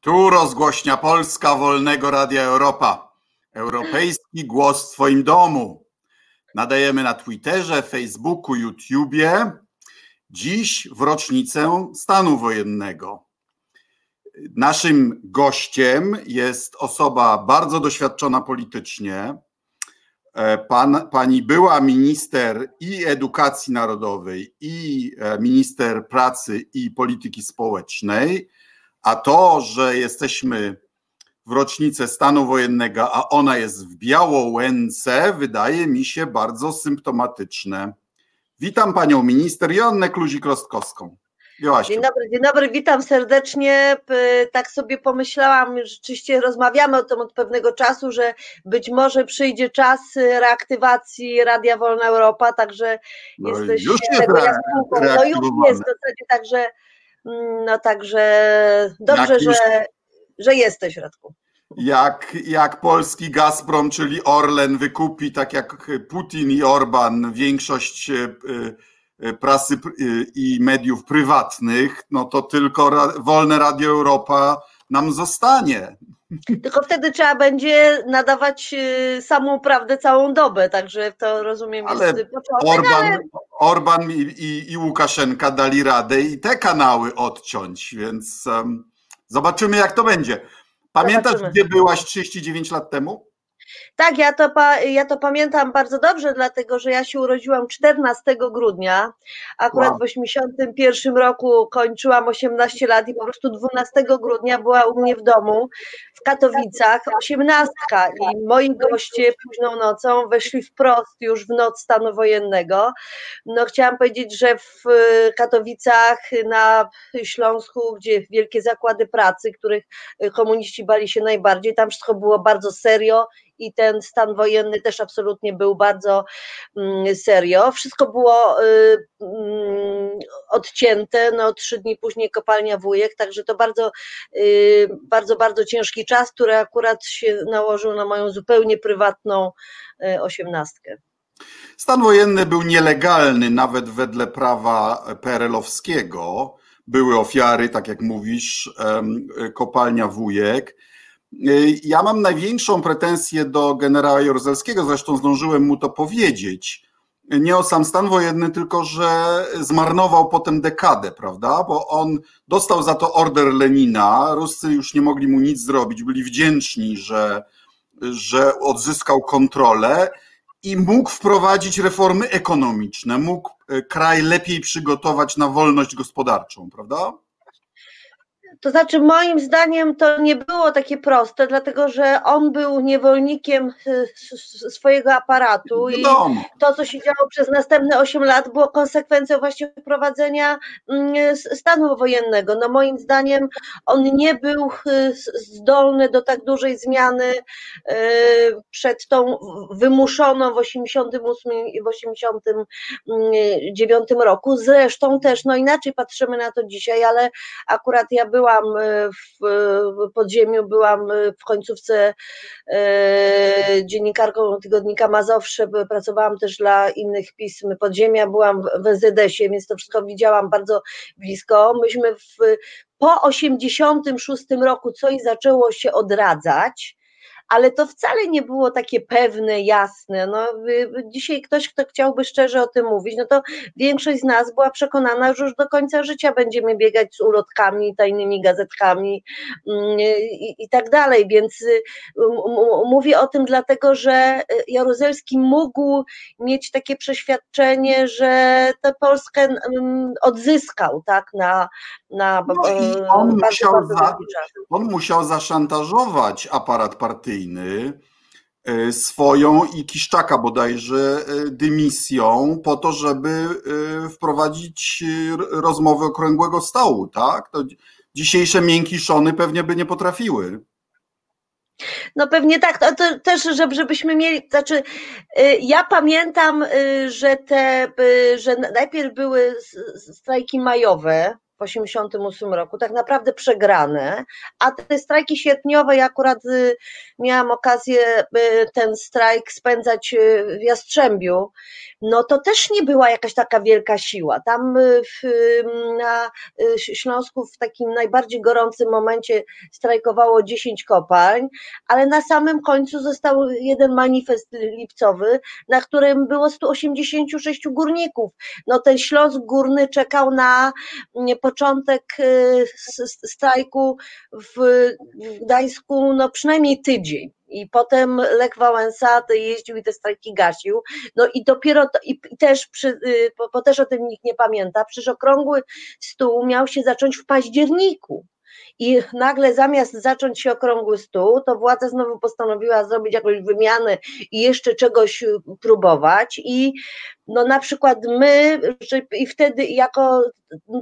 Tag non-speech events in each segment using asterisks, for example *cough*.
Tu rozgłośnia Polska Wolnego Radia Europa. Europejski głos w Twoim domu. Nadajemy na Twitterze, Facebooku, YouTubie. Dziś w rocznicę stanu wojennego. Naszym gościem jest osoba bardzo doświadczona politycznie. Pan, pani była minister i edukacji narodowej, i minister pracy i polityki społecznej a to, że jesteśmy w rocznicę stanu wojennego, a ona jest w Białołęce, wydaje mi się bardzo symptomatyczne. Witam panią minister Joannę Kluzik-Rostkowską. Joasiu. Dzień dobry, dzień dobry, witam serdecznie. Tak sobie pomyślałam, rzeczywiście rozmawiamy o tym od pewnego czasu, że być może przyjdzie czas reaktywacji Radia Wolna Europa, także no jesteś już jest tego No już jest w zasadzie, także no także dobrze, Jakiś... że, że jesteś, Radku. Jak, jak polski Gazprom, czyli Orlen, wykupi, tak jak Putin i Orban, większość e, e, prasy e, i mediów prywatnych, no to tylko wolne Radio Europa nam zostanie. Tylko wtedy trzeba będzie nadawać samą prawdę całą dobę, także to rozumiem ale jest początek, Orban, ale... Orban i, i, i, Łukaszenka dali radę i te kanały odciąć, więc um, zobaczymy jak to będzie. Pamiętasz, zobaczymy. gdzie byłaś 39 lat temu? Tak, ja to, ja to pamiętam bardzo dobrze, dlatego że ja się urodziłam 14 grudnia. Akurat wow. w 81 roku kończyłam 18 lat i po prostu 12 grudnia była u mnie w domu w Katowicach, 18 i moi goście późną nocą weszli wprost już w noc stanu wojennego. No chciałam powiedzieć, że w Katowicach na Śląsku, gdzie wielkie zakłady pracy, których komuniści bali się najbardziej, tam wszystko było bardzo serio i ten stan wojenny też absolutnie był bardzo mm, serio. Wszystko było y, mm, odcięte, no trzy dni później kopalnia Wujek, także to bardzo, y, bardzo, bardzo ciężki czas, który akurat się nałożył na moją zupełnie prywatną y, osiemnastkę. Stan wojenny był nielegalny nawet wedle prawa PRL-owskiego. Były ofiary, tak jak mówisz, kopalnia Wujek. Ja mam największą pretensję do generała Jaruzelskiego, zresztą zdążyłem mu to powiedzieć. Nie o sam stan wojenny, tylko że zmarnował potem dekadę, prawda? Bo on dostał za to order Lenina. Ruscy już nie mogli mu nic zrobić, byli wdzięczni, że, że odzyskał kontrolę i mógł wprowadzić reformy ekonomiczne, mógł kraj lepiej przygotować na wolność gospodarczą, prawda? To znaczy, moim zdaniem to nie było takie proste, dlatego że on był niewolnikiem y, swojego aparatu i to, co się działo przez następne 8 lat, było konsekwencją właśnie wprowadzenia mm, stanu wojennego. No, moim zdaniem on nie był y, zdolny do tak dużej zmiany y, przed tą wymuszoną w 88 i w 89 roku. Zresztą też, no inaczej patrzymy na to dzisiaj, ale akurat ja byłam byłam e, w podziemiu, byłam e, w końcówce e, dziennikarką tygodnika Mazowsze, pracowałam też dla innych pism podziemia, byłam w NZS-ie, więc to wszystko widziałam bardzo blisko. Myśmy w, po 86 roku coś zaczęło się odradzać, ale to wcale nie było takie pewne, jasne. No, dzisiaj ktoś, kto chciałby szczerze o tym mówić, no to większość z nas była przekonana, że już do końca życia będziemy biegać z ulotkami, tajnymi gazetkami mm, i, i tak dalej, więc y, mówię o tym dlatego, że y, Jaruzelski mógł mieć takie przeświadczenie, że tę Polskę odzyskał tak, na, na no on, musiał za, on musiał zaszantażować aparat partyjny E, swoją i Kiszczaka bodajże e, dymisją po to, żeby e, wprowadzić rozmowy okrągłego stołu, tak? To dzisiejsze miękiszony pewnie by nie potrafiły. No pewnie tak, to, to też, żeby, żebyśmy mieli, znaczy ja pamiętam, że te, że najpierw były strajki majowe, w 1988 roku, tak naprawdę przegrane, a te strajki sierpniowe, ja akurat y, miałam okazję ten strajk spędzać w Jastrzębiu, no to też nie była jakaś taka wielka siła. Tam w, na Śląsku w takim najbardziej gorącym momencie strajkowało 10 kopalń, ale na samym końcu został jeden manifest lipcowy, na którym było 186 górników. No ten Śląsk Górny czekał na mm, początek y, strajku w Gdańsku no przynajmniej tydzień. I potem Lech Wałęsa jeździł i te strajki gasił. No i dopiero to, i też, przy, y, bo też o tym nikt nie pamięta, przecież okrągły stół miał się zacząć w październiku. I nagle zamiast zacząć się okrągły stół, to władza znowu postanowiła zrobić jakąś wymianę i jeszcze czegoś y, próbować. I no na przykład my, i wtedy jako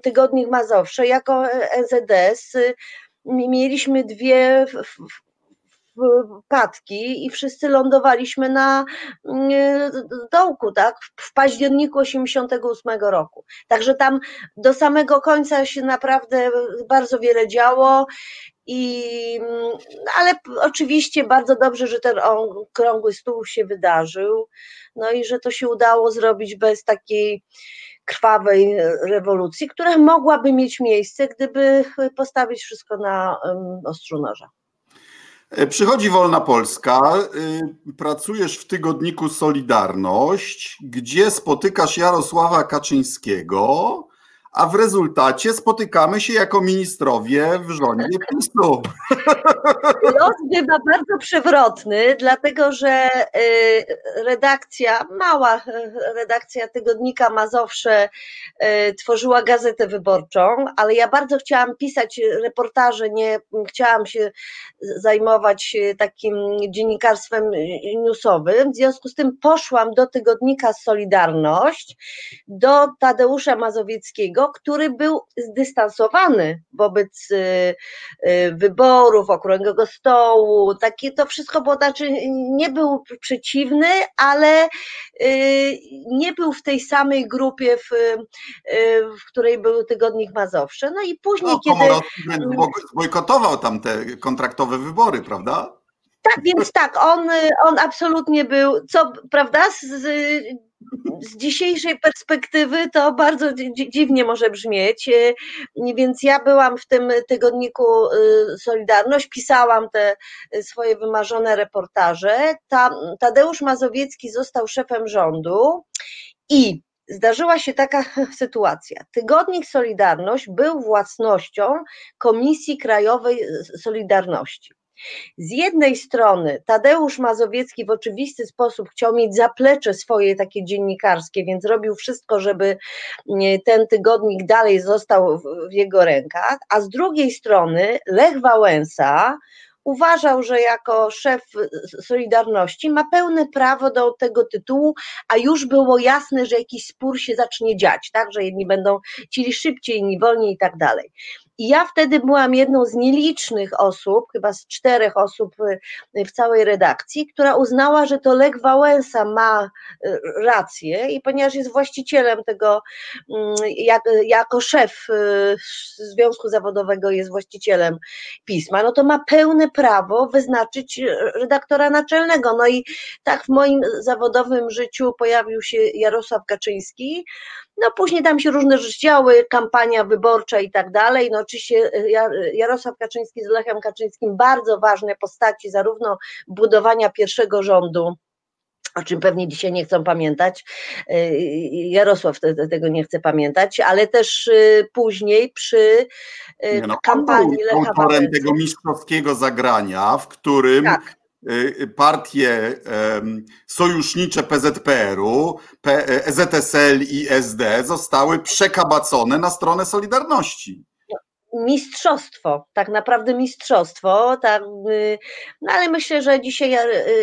Tygodnik Mazowsze, jako NZS, y, mieliśmy dwie wpadki i wszyscy lądowaliśmy na mm, dołku, tak, w październiku 88 roku. Także tam do samego końca się naprawdę bardzo wiele działo i, mm, ale oczywiście bardzo dobrze, że ten okrągły stół się wydarzył, no i że to się udało zrobić bez takiej krwawej rewolucji, która mogłaby mieć miejsce, gdyby postawić wszystko na ostrzu noża. E, przychodzi Wolna Polska, y, pracujesz w tygodniku Solidarność, gdzie spotykasz Jarosława Kaczyńskiego, a w rezultacie spotykamy się jako ministrowie w rządzie PiSu. Los bywa bardzo przewrotny, dlatego że y, redakcja, mała redakcja tygodnika Mazowsze y, tworzyła gazetę wyborczą, ale ja bardzo chciałam pisać reportaże, nie chciałam się zajmować takim dziennikarstwem newsowym, w związku z tym poszłam do tygodnika Solidarność, do Tadeusza Mazowieckiego, który był zdystansowany wobec y, y, wyborów, okrągłego stołu, takie to wszystko było, znaczy nie był przeciwny, ale y, nie był w tej samej grupie, w, w której był Tygodnik Mazowsze. No i później, no, kiedy... Bojkotował tam te kontraktowe wybory, prawda? Tak, więc tak, on, on absolutnie był, co prawda, z, z dzisiejszej perspektywy to bardzo dziwnie może brzmieć, e, więc ja byłam w tym tygodniku e, Solidarność, pisałam te swoje wymarzone reportaże. Tadeusz Mazowiecki został szefem rządu i zdarzyła się taka *laughs* sytuacja. Tygodnik Solidarność był własnością Komisji Krajowej Solidarności. Z jednej strony Tadeusz Mazowiecki w oczywisty sposób chciał mieć zaplecze swoje takie dziennikarskie, więc robił wszystko, żeby ten tygodnik dalej został w jego rękach, a z drugiej strony Lech Wałęsa uważał, że jako szef Solidarności ma pełne prawo do tego tytułu, a już było jasne, że jakiś spór się zacznie dziać, tak, że jedni będą chcieli szybciej, inni wolniej i tak dalej. I ja wtedy byłam jedną z nielicznych osób, chyba z czterech osób y, w całej redakcji, która uznała, że to Lech Wałęsa ma y, rację i ponieważ jest właścicielem tego, mm, jak, jako szef y, Związku Zawodowego jest właścicielem pisma, no to ma pełne prawo wyznaczyć redaktora naczelnego. No i tak w moim zawodowym życiu pojawił się Jarosław Kaczyński, no później tam się różne rzeczy działy, kampania wyborcza i tak dalej. No oczywiście e, e, Jarosław Kaczyński z Lechem Kaczyńskim bardzo ważne postaci zarówno budowania pierwszego rządu, o czym pewnie dzisiaj nie chcą pamiętać. E, Jarosław tego nie chce pamiętać, ale też później przy no, kampanii Lecha autorem tego mistrzowskiego zagrania, w którym tak partie sojusznicze PZPR-u, ZSL i SD zostały przekabacone na stronę Solidarności. Mistrzostwo, tak naprawdę mistrzostwo, tak, y, no ale myślę, że dzisiaj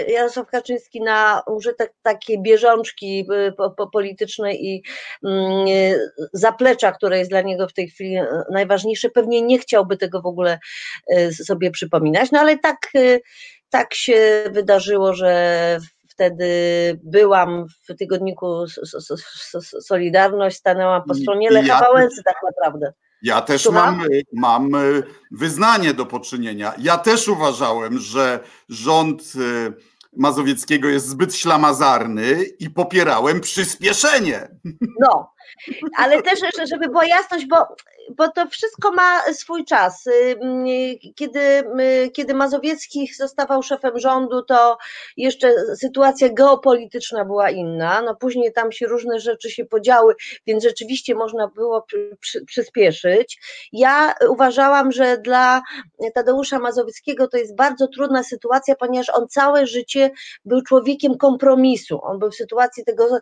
Jarosław Kaczyński na użytek takiej bieżączki y, politycznej i mm, zaplecza, które jest dla niego w tej chwili najważniejsze, pewnie nie chciałby tego w ogóle sobie przypominać, no ale tak tak się wydarzyło, że wtedy byłam w tygodniku Solidarność, stanęłam po stronie Lecha Wałęsy tak naprawdę. Ja też mam, mam wyznanie do poczynienia. Ja też uważałem, że rząd Mazowieckiego jest zbyt ślamazarny i popierałem przyspieszenie. No, ale też, żeby była jasność, bo, bo to wszystko ma swój czas. Kiedy, kiedy Mazowiecki zostawał szefem rządu, to jeszcze sytuacja geopolityczna była inna. No później tam się różne rzeczy się podziały, więc rzeczywiście można było przy, przyspieszyć. Ja uważałam, że dla Tadeusza Mazowieckiego to jest bardzo trudna sytuacja, ponieważ on całe życie był człowiekiem kompromisu. On był w sytuacji tego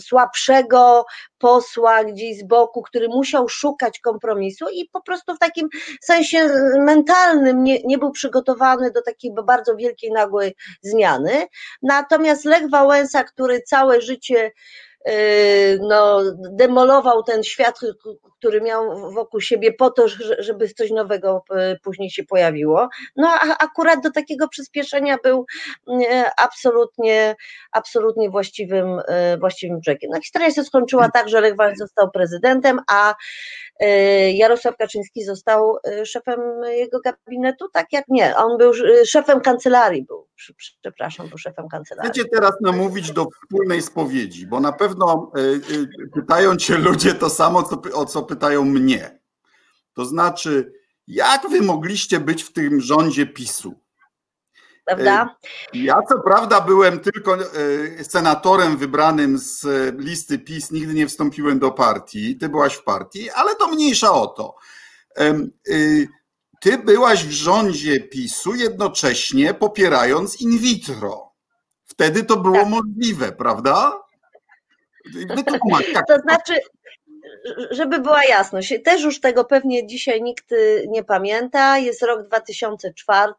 słabszego, posła gdzieś z boku, który musiał szukać kompromisu i po prostu w takim sensie mentalnym nie, nie był przygotowany do takiej bardzo wielkiej, nagłej zmiany. Natomiast Lech Wałęsa, który całe życie no, demolował ten świat, który miał wokół siebie po to, żeby coś nowego później się pojawiło. No a akurat do takiego przyspieszenia był e, absolutnie, absolutnie właściwym, e, właściwym brzegiem. No, historia się skończyła tak, że Lech Wałęsa został prezydentem, a Jarosław Kaczyński został szefem jego gabinetu, tak jak nie, on był szefem kancelarii, był, przepraszam, był szefem kancelarii. Chcecie teraz namówić do wspólnej spowiedzi, bo na pewno pytają cię ludzie to samo, o co pytają mnie. To znaczy, jak wy mogliście być w tym rządzie PiSu? Prawda? Ja co prawda byłem tylko e, senatorem wybranym z listy PiS, nigdy nie wstąpiłem do partii. Ty byłaś w partii, ale to mniejsza o to. E, ty byłaś w rządzie PiSu jednocześnie popierając in vitro. Wtedy to było tak. możliwe, prawda? Wytłumacz, jak to znaczy, żeby była jasność, też już tego pewnie dzisiaj nikt y, nie pamięta, jest rok 2004,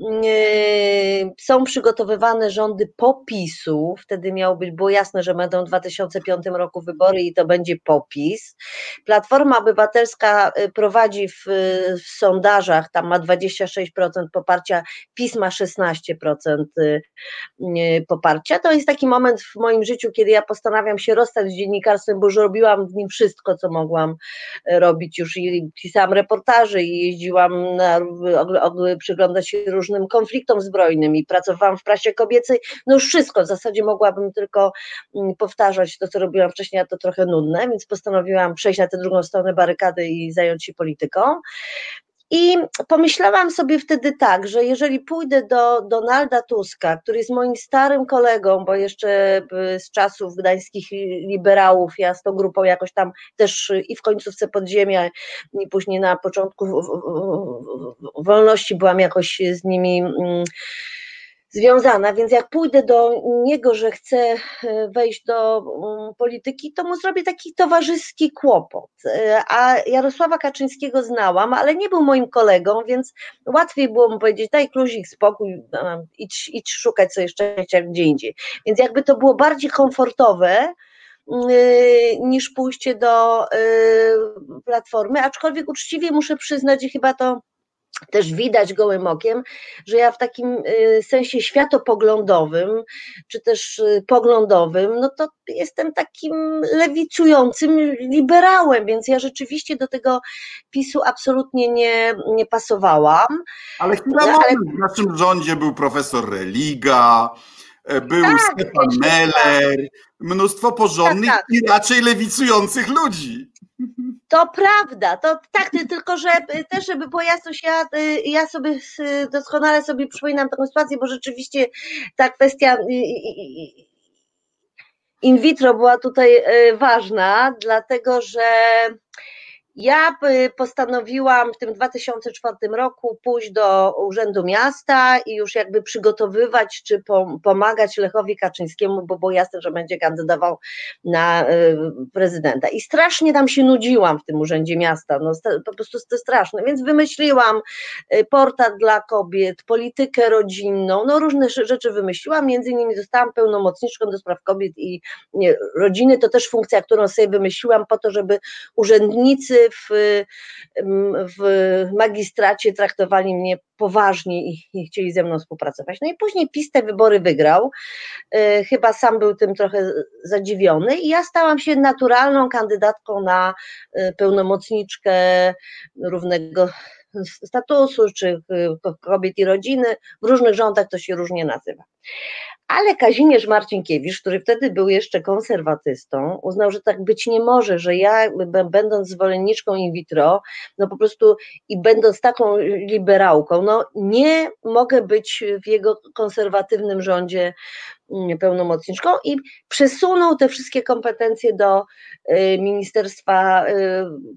y, są przygotowywane rządy popisu, wtedy miało być, było jasne, że będą w 2005 roku wybory i to będzie popis. Platforma Obywatelska y, prowadzi w, w sondażach, tam ma 26% poparcia, PiS ma 16% poparcia. To jest taki moment w moim życiu, kiedy ja postanawiam się rozstać z dziennikarstwem, bo już robiłam w nim wszystko, co mogłam e, robić. Już i pisałam reportaże i jeździłam na, przyglądać się różnym konfliktom zbrojnym i pracowałam w prasie kobiecej. No już wszystko, w zasadzie mogłabym tylko mm, powtarzać to, co robiłam wcześniej, a to trochę nudne, więc postanowiłam przejść na tę drugą stronę barykady i zająć się polityką. I pomyślałam sobie wtedy tak, że jeżeli pójdę do Donalda Tuska, który jest moim starym kolegą, bo jeszcze z czasów gdańskich liberałów, ja z tą grupą jakoś tam też i w końcówce podziemia, i później na początku wolności byłam jakoś z nimi mm, związana, więc jak pójdę do niego, że chcę e, wejść do mm, polityki, to mu zrobię taki towarzyski kłopot. E, a Jarosława Kaczyńskiego znałam, ale nie był moim kolegą, więc łatwiej było mu powiedzieć, daj kluzik, spokój, idź, idź szukać sobie szczęścia gdzie indziej. Więc jakby to było bardziej komfortowe, mm, niż pójście do e, platformy, aczkolwiek uczciwie muszę przyznać, że chyba to też widać gołym okiem, że ja w takim y, sensie światopoglądowym, czy też y, poglądowym, no to jestem takim lewicującym liberałem, więc ja rzeczywiście do tego PiSu absolutnie nie, nie pasowałam. Ale chwila ale... w naszym rządzie był profesor Religa, e, był tak, Stefan Meller, mnóstwo porządnych tak, tak. i raczej lewicujących ludzi. To prawda, to tak, tylko że y, też, żeby było jasność, ja, y, ja sobie doskonale sobie przypominam taką sytuację, bo rzeczywiście ta kwestia y, in vitro była tutaj ważna, dlatego że ja y, postanowiłam w tym 2004 roku pójść do Urzędu Miasta i już jakby przygotowywać czy pomagać Lechowi Kaczyńskiemu, bo było jasne, że będzie kandydował na y, prezydenta. I strasznie tam się nudziłam w tym Urzędzie Miasta, no po prostu to straszne, więc wymyśliłam y, portal dla kobiet, politykę rodzinną, no różne rzeczy wymyśliłam, między innymi zostałam pełnomocniczką do spraw kobiet i rodziny, to też funkcja, którą sobie wymyśliłam po to, żeby urzędnicy w, w magistracie traktowali mnie poważnie i, chcieli ze mną współpracować. No i później PiS te wybory wygrał. E, chyba sam był tym trochę zadziwiony i ja stałam się naturalną kandydatką na e, pełnomocniczkę równego statusu, czy kobiet i rodziny. W różnych rządach to się różnie nazywa. Ale Kazimierz Marcinkiewicz, który wtedy był jeszcze konserwatystą, uznał, że tak być nie może, że ja, będąc zwolenniczką in vitro, no po prostu i będąc taką liberałką, no nie mogę być w jego konserwatywnym rządzie pełnomocniczką i przesunął te wszystkie kompetencje do y, Ministerstwa y,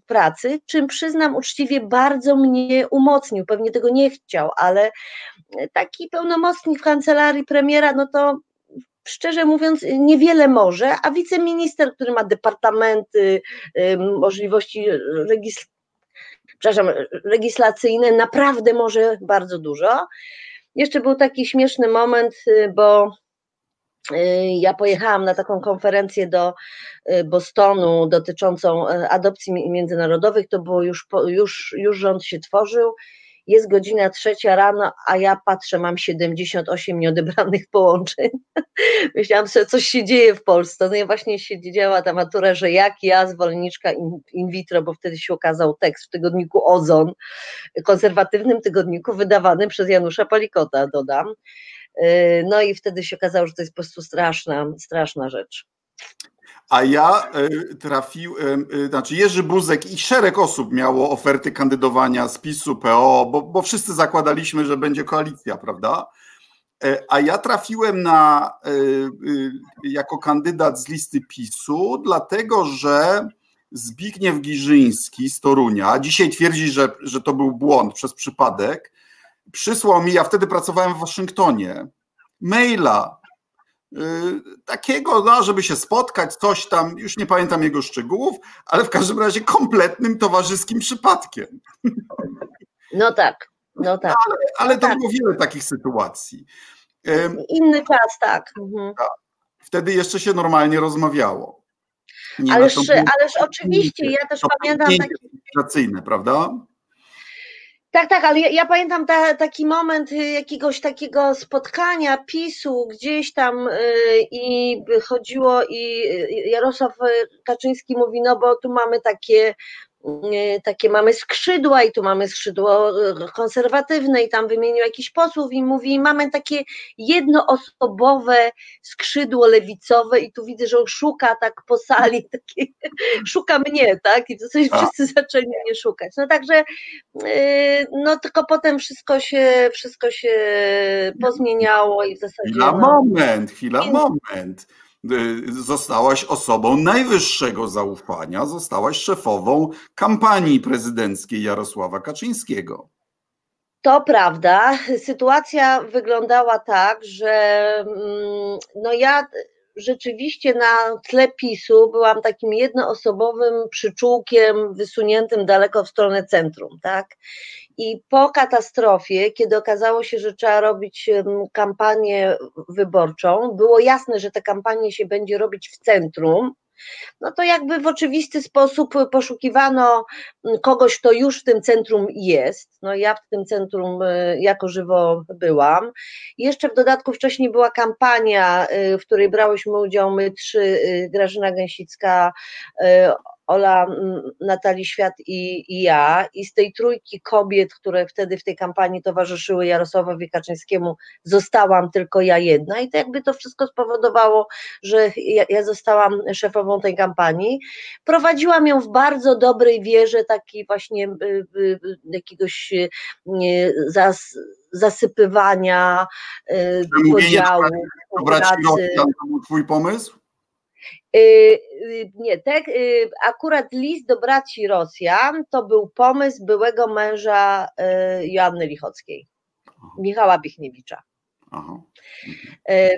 Pracy, czym przyznam uczciwie bardzo mnie umocnił. Pewnie tego nie chciał, ale taki pełnomocnik w kancelarii premiera, no to szczerze mówiąc, niewiele może, a wiceminister, który ma departamenty, możliwości legislacyjne, naprawdę może bardzo dużo. Jeszcze był taki śmieszny moment, y, bo y, ja pojechałam na taką konferencję do y, Bostonu dotyczącą adopcji międzynarodowych, to było już, już, już rząd się tworzył jest godzina trzecia rano, a ja patrzę, mam 78 nieodebranych *laughs* połączeń. Myślałam sobie, coś się dzieje w Polsce. No i właśnie się działa ta matura, że jak ja, zwolenniczka in, vitro, bo wtedy się okazał tekst w tygodniku Ozon, konserwatywnym tygodniku wydawanym przez Janusza Palikota, dodam. Yy, no i wtedy się okazało, że to jest po prostu straszna, straszna rzecz. A ja e, trafiłem, e, znaczy Jerzy Buzek i szereg osób miało oferty kandydowania z PiSu, PO, bo, bo wszyscy zakładaliśmy, że będzie koalicja, prawda? E, a ja trafiłem na, jako kandydat z listy PiSu, dlatego że Zbigniew Giżyński z Torunia, dzisiaj twierdzi, że, że to był błąd przez przypadek, przysłał mi, ja wtedy pracowałem w Waszyngtonie, maila Y, takiego, no, żeby się spotkać, coś tam, już nie pamiętam jego szczegółów, ale w każdym razie kompletnym towarzyskim przypadkiem. No tak, no tak. Ale, ale no to tak. było wiele takich sytuacji. Inny czas, tak. Mhm. tak. Wtedy jeszcze się normalnie rozmawiało. ależ, ależ oczywiście, ja też pamiętam takie... prawda? Tak, tak, ale ja, ja pamiętam ta, taki moment y, jakiegoś takiego spotkania PiSu gdzieś tam yy, i chodziło i y, Jarosław Kaczyński mówi, no bo tu mamy takie takie mamy skrzydła i tu mamy skrzydło e, konserwatywne i tam wymienił jakiś posłów i mówi, mamy takie jednoosobowe skrzydło lewicowe i tu widzę, że on szuka tak po sali, *laughs* takie, szuka mnie, tak? I to coś wszyscy zaczęli mnie szukać. No także, e, no tylko potem wszystko się, wszystko się pozmieniało i w zasadzie... Chwila, no, moment, chwila, moment Y, zostałaś osobą najwyższego zaufania, zostałaś szefową kampanii prezydenckiej Jarosława Kaczyńskiego. To prawda. Sytuacja wyglądała tak, że mm, no ja rzeczywiście na tle PiSu byłam takim jednoosobowym przyczółkiem wysuniętym daleko w stronę centrum, tak? I po katastrofie, kiedy okazało się, że trzeba robić kampanię wyborczą, było jasne, że tę kampanię się będzie robić w centrum, no to jakby w oczywisty sposób poszukiwano kogoś, kto już w tym centrum jest. No ja w tym centrum y, jako żywo byłam. Jeszcze w dodatku wcześniej była kampania, y, w której brałyśmy udział my trzy, y, Grażyna Gęsicka, Ola, Natalii Świat i, i, ja. I z tej trójki kobiet, które wtedy w tej kampanii towarzyszyły Jarosławowi Kaczyńskiemu, zostałam tylko ja jedna. I to jakby to wszystko spowodowało, że ja, ja zostałam szefową tej kampanii. Prowadziłam ją w bardzo dobrej wierze, takiej właśnie y, y, y, jakiegoś zas, zasypywania, podziału. Braci to był twój pomysł? Y, y, nie, te, y, akurat list do braci Rosjan to był pomysł byłego męża Joanny Lichockiej, Michała Bichniewicza. Aha.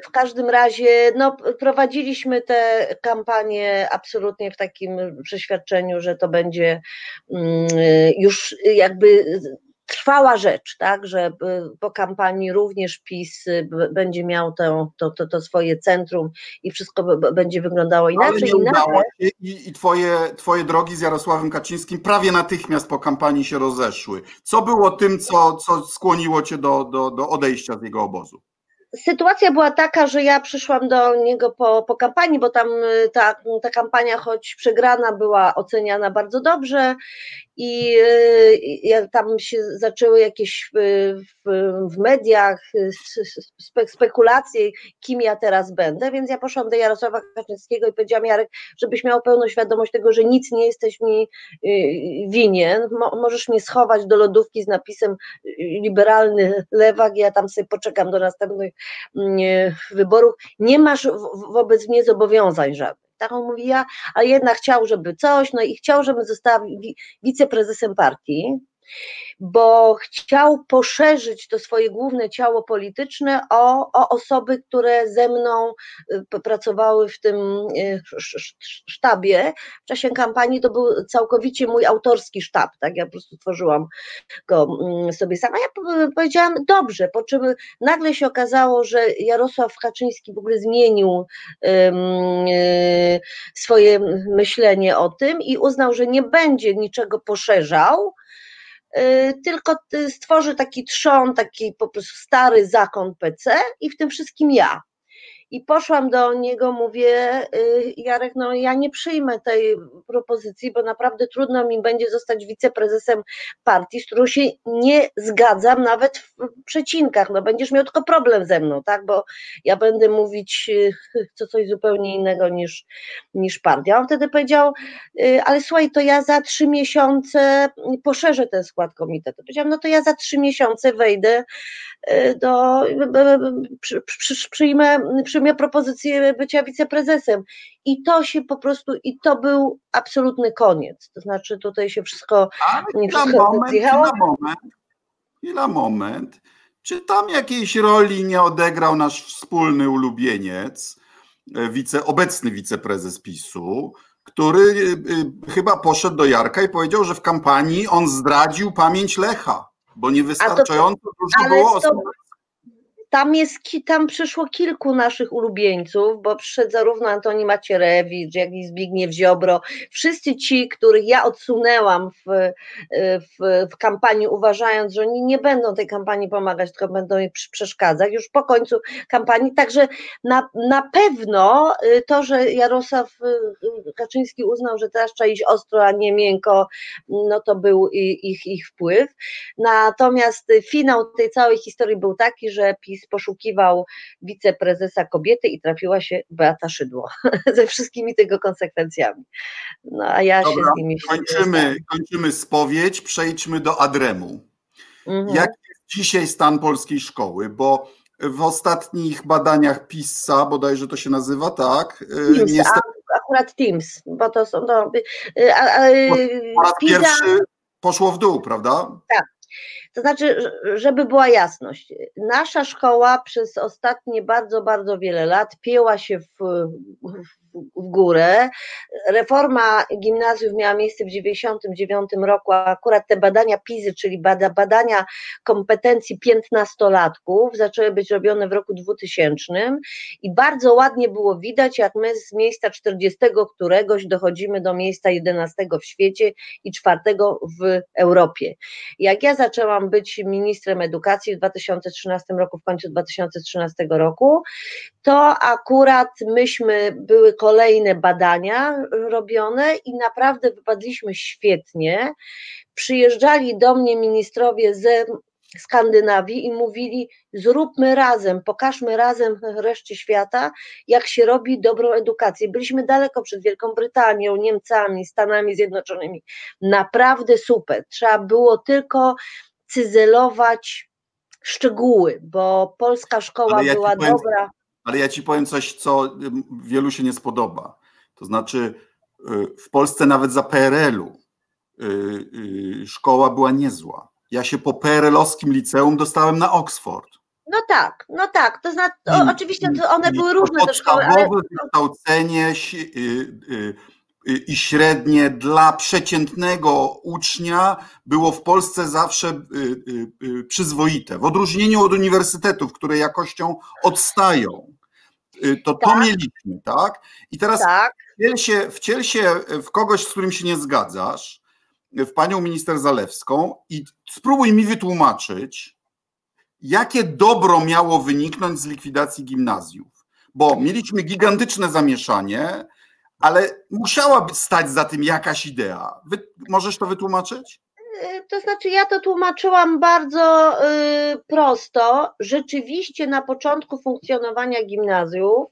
W każdym razie no, prowadziliśmy tę kampanię absolutnie w takim przeświadczeniu, że to będzie mm, już jakby trwała rzecz, tak, że po kampanii również PiS będzie miał to, to, to, to swoje centrum i wszystko będzie wyglądało inaczej. I, i twoje, twoje drogi z Jarosławem Kaczyńskim prawie natychmiast po kampanii się rozeszły. Co było tym, co, co skłoniło cię do, do, do odejścia z jego obozu? sytuacja była taka, że ja przyszłam do niego po, po kampanii, bo tam y, ta, ta kampania, choć przegrana, była oceniana bardzo dobrze i y, tam się zaczęły jakieś y, w, w mediach spe, spekulacje, kim ja teraz będę, więc ja poszłam do Jarosława Kaczyńskiego i powiedziałam, Jarek, żebyś miał pełną świadomość tego, że nic nie jesteś mi winien, Mo, możesz mnie schować do lodówki z napisem liberalny lewak, ja tam sobie poczekam do następnych mm, wyborów, nie masz wobec mnie zobowiązań żadnych. Tak on mówi, ja, ale jednak chciał, żeby coś, no i chciał, żebym została wiceprezesem partii bo chciał poszerzyć to swoje główne ciało polityczne o, o osoby, które ze mną y, pracowały w tym y, sztabie. W czasie kampanii to był całkowicie mój autorski sztab, tak? Ja po prostu tworzyłam go mm, sobie sama. Ja powiedziałam, dobrze, po czym nagle się okazało, że Jarosław Kaczyński w ogóle zmienił um, swoje myślenie o tym i uznał, że nie będzie niczego poszerzał, Y, tylko stworzy taki trzon, taki po prostu stary zakon PC i w tym wszystkim ja. I poszłam do niego, mówię, y, Jarek, no ja nie przyjmę tej propozycji, bo naprawdę trudno mi będzie zostać wiceprezesem partii, z którą się nie zgadzam nawet w przecinkach. No będziesz miał tylko problem ze mną, tak? Bo ja będę mówić y, *laughs* co coś zupełnie innego niż, niż partia. On wtedy powiedział, y, ale słuchaj, to ja za trzy miesiące poszerzę ten skład komitetu. Powiedziałam, no to ja za trzy miesiące wejdę do, przy, przy, przyjmę, przyjmę propozycję bycia wiceprezesem. I to się po prostu, i to był absolutny koniec. To znaczy tutaj się wszystko, nie wszystko moment, zjechało. Chwila moment, chwila moment. Czy tam jakiejś roli nie odegrał nasz wspólny ulubieniec, e, wice, obecny wiceprezes PiSu, który e, e, chyba poszedł do Jarka i powiedział, że w kampanii on zdradził pamięć Lecha bo niewystarczająco to, dużo było osób. Tam, jest, tam przyszło kilku naszych ulubieńców, bo przyszedł zarówno Antoni Macierewicz, jak i Zbigniew Ziobro. Wszyscy ci, których ja odsunęłam w, w, w kampanii, uważając, że oni nie będą tej kampanii pomagać, tylko będą jej przeszkadzać, już po końcu kampanii. Także na, na pewno y, to, że Jarosław y, Kaczyński uznał, że teraz trzeba iść ostro, a nie miękko, no to był ich, ich wpływ. Natomiast finał tej całej historii był taki, że PiS PiS poszukiwał wiceprezesa kobiety i trafiła się Beata Szydło *laughs* ze wszystkimi tego konsekwencjami. No a ja Dobra, się z nimi kończymy, kończymy spowiedź, przejdźmy do Adremu. Mhm. Jaki jest dzisiaj stan polskiej szkoły? Bo w ostatnich badaniach PISA, bodajże to się nazywa, tak? Y, Teams, niestety... akurat Teams, bo to są. No, a, a, po raz PISA... pierwszy poszło w dół, prawda? Tak, to znaczy, żeby była jasność, nasza szkoła przez ostatnie bardzo, bardzo wiele lat pięła się w, w, w górę. Reforma gimnazjów miała miejsce w 1999 roku, a akurat te badania PIZY, czyli bada, badania kompetencji piętnastolatków, zaczęły być robione w roku 2000 i bardzo ładnie było widać, jak my z miejsca 40 któregoś dochodzimy do miejsca 11 w świecie i czwartego w Europie. Jak ja zaczęłam być ministrem edukacji w 2013 roku, w końcu 2013 roku, to akurat myśmy były kolejne badania robione i naprawdę wypadliśmy świetnie. Przyjeżdżali do mnie ministrowie ze Skandynawii i mówili: zróbmy razem, pokażmy razem reszcie świata, jak się robi dobrą edukację. Byliśmy daleko przed Wielką Brytanią, Niemcami, Stanami Zjednoczonymi. Naprawdę super. Trzeba było tylko cyzelować szczegóły, bo polska szkoła ja była powiem, dobra. Ale ja ci powiem coś, co wielu się nie spodoba. To znaczy, y, w Polsce nawet za PRL-u y, y, szkoła była niezła. Ja się po PRL-owskim liceum dostałem na Oxford. No tak, no tak. To znaczy, oczywiście one były różne te szkoły, ale... wykształcenie, i średnie dla przeciętnego ucznia było w Polsce zawsze przyzwoite, w odróżnieniu od uniwersytetów, które jakością odstają. To tak. to mieliśmy, tak? I teraz tak. Wciel, się, wciel się w kogoś, z którym się nie zgadzasz, w panią minister Zalewską i spróbuj mi wytłumaczyć, jakie dobro miało wyniknąć z likwidacji gimnazjów. Bo mieliśmy gigantyczne zamieszanie, ale musiała stać za tym jakaś idea. Wy, możesz to wytłumaczyć? Y, to znaczy, ja to tłumaczyłam bardzo y, prosto. Rzeczywiście na początku funkcjonowania gimnazjów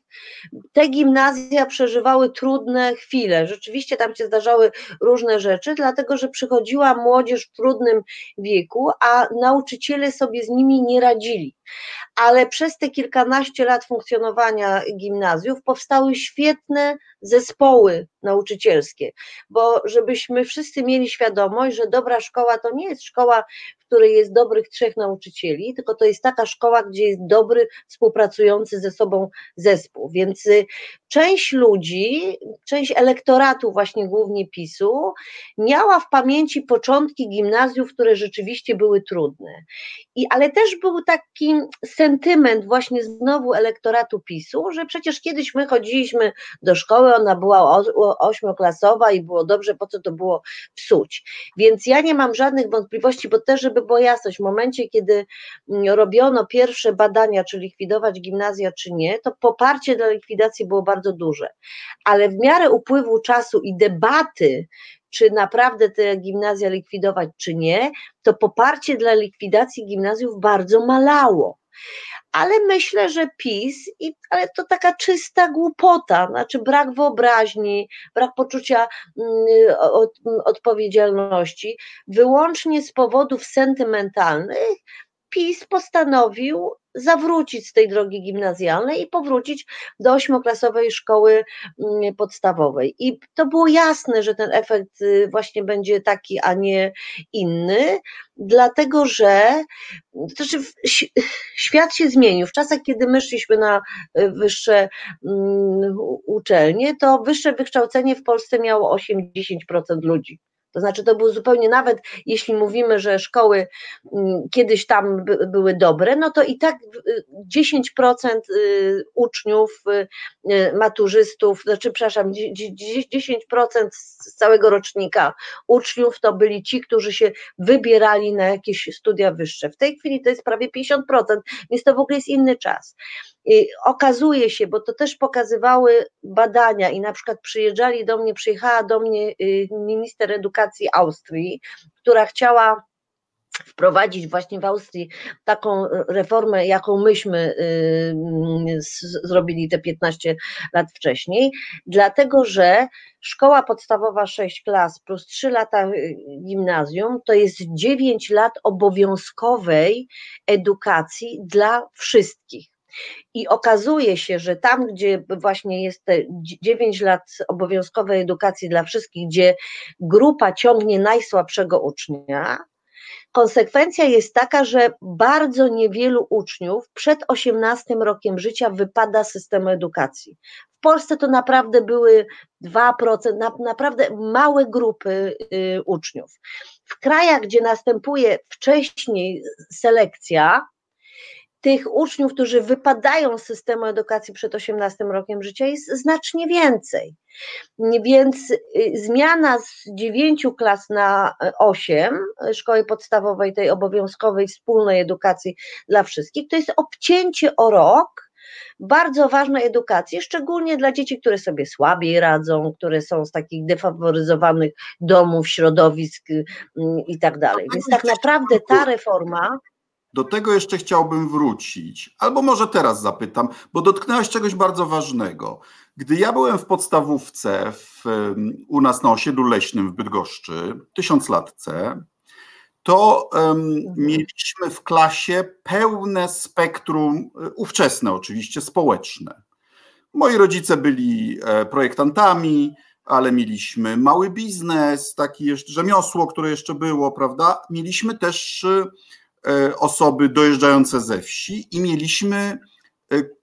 te gimnazja przeżywały trudne chwile. Rzeczywiście tam się zdarzały różne rzeczy, dlatego że przychodziła młodzież w trudnym wieku, a nauczyciele sobie z nimi nie radzili ale przez te kilkanaście lat funkcjonowania gimnazjów powstały świetne zespoły nauczycielskie, bo żebyśmy wszyscy mieli świadomość, że dobra szkoła to nie jest szkoła, w której jest dobrych trzech nauczycieli, tylko to jest taka szkoła, gdzie jest dobry, współpracujący ze sobą zespół. Więc y, część ludzi, część elektoratu, właśnie głównie PiSu, miała w pamięci początki gimnazjów, które rzeczywiście były trudne. I, ale też był taki sentyment właśnie znowu elektoratu PiSu, że przecież kiedyś my chodziliśmy do szkoły, ona była ośmioklasowa i było dobrze, po co to było psuć. Więc ja nie mam żadnych wątpliwości, bo też, żeby była jasność, w momencie, kiedy mm, robiono pierwsze badania, czy likwidować gimnazja, czy nie, to poparcie dla likwidacji było bardzo duże. Ale w miarę upływu czasu i debaty, czy naprawdę te gimnazja likwidować, czy nie, to poparcie dla likwidacji gimnazjów bardzo malało ale myślę, że PiS, i, ale to taka czysta głupota, znaczy brak wyobraźni, brak poczucia mm, od, odpowiedzialności, wyłącznie z powodów sentymentalnych, PiS postanowił zawrócić z tej drogi gimnazjalnej i powrócić do ośmioklasowej szkoły mm, podstawowej. I to było jasne, że ten efekt y, właśnie będzie taki, a nie inny, dlatego że to znaczy, świat się zmienił. W czasach, kiedy my szliśmy na y, wyższe mm, uczelnie, to wyższe wykształcenie w Polsce miało 8-10% ludzi. To znaczy, to było zupełnie nawet, jeśli mówimy, że szkoły mm, kiedyś tam były dobre, no to i tak 10% y, uczniów, y, maturzystów, znaczy, przepraszam, 10% z całego rocznika uczniów to byli ci, którzy się wybierali na jakieś studia wyższe. W tej chwili to jest prawie 50%, więc to w ogóle jest inny czas. I okazuje się, bo to też pokazywały badania i na przykład przyjeżdżali do mnie, przyjechała do mnie y, minister edukacji Austrii, która chciała wprowadzić właśnie w Austrii taką reformę, jaką myśmy y, zrobili te 15 lat wcześniej, dlatego że szkoła podstawowa 6 klas plus 3 lata y, gimnazjum to jest 9 lat obowiązkowej edukacji dla wszystkich. I okazuje się, że tam, gdzie właśnie jest te 9 lat obowiązkowej edukacji dla wszystkich, gdzie grupa ciągnie najsłabszego ucznia, konsekwencja jest taka, że bardzo niewielu uczniów przed 18 rokiem życia wypada z systemu edukacji. W Polsce to naprawdę były 2%, naprawdę małe grupy y, uczniów. W krajach, gdzie następuje wcześniej selekcja, tych uczniów, którzy wypadają z systemu edukacji przed 18 rokiem życia jest znacznie więcej. Więc y, zmiana z 9 klas na 8 szkoły podstawowej, tej obowiązkowej wspólnej edukacji dla wszystkich, to jest obcięcie o rok bardzo ważnej edukacji, szczególnie dla dzieci, które sobie słabiej radzą, które są z takich defaworyzowanych domów, środowisk y, i tak dalej. Więc tak naprawdę ta reforma do tego jeszcze chciałbym wrócić, albo może teraz zapytam, bo dotknęłaś czegoś bardzo ważnego. Gdy ja byłem w podstawówce w, u nas na osiedlu leśnym w Bydgoszczy, tysiąclatce, to um, mieliśmy w klasie pełne spektrum, e, ówczesne oczywiście, społeczne. Moi rodzice byli e, projektantami, ale mieliśmy mały biznes, taki jeszcze rzemiosło, które jeszcze było, prawda? Mieliśmy też e, osoby dojeżdżające ze wsi i mieliśmy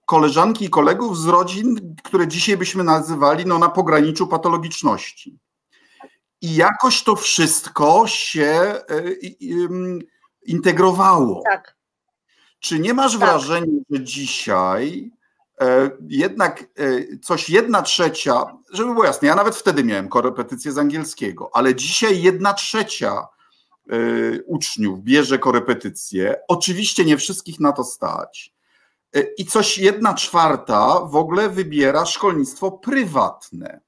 koleżanki i kolegów z rodzin, które dzisiaj byśmy nazywali no, na pograniczu patologiczności. I jakoś to wszystko się integrowało. Tak. Czy nie masz tak. wrażenia, że dzisiaj e, jednak e, coś jedna trzecia, żeby było jasne, ja nawet wtedy miałem korepetycję z angielskiego, ale dzisiaj jedna trzecia e, uczniów bierze korepetycje. Oczywiście nie wszystkich na to stać. I coś jedna czwarta w ogóle wybiera szkolnictwo prywatne.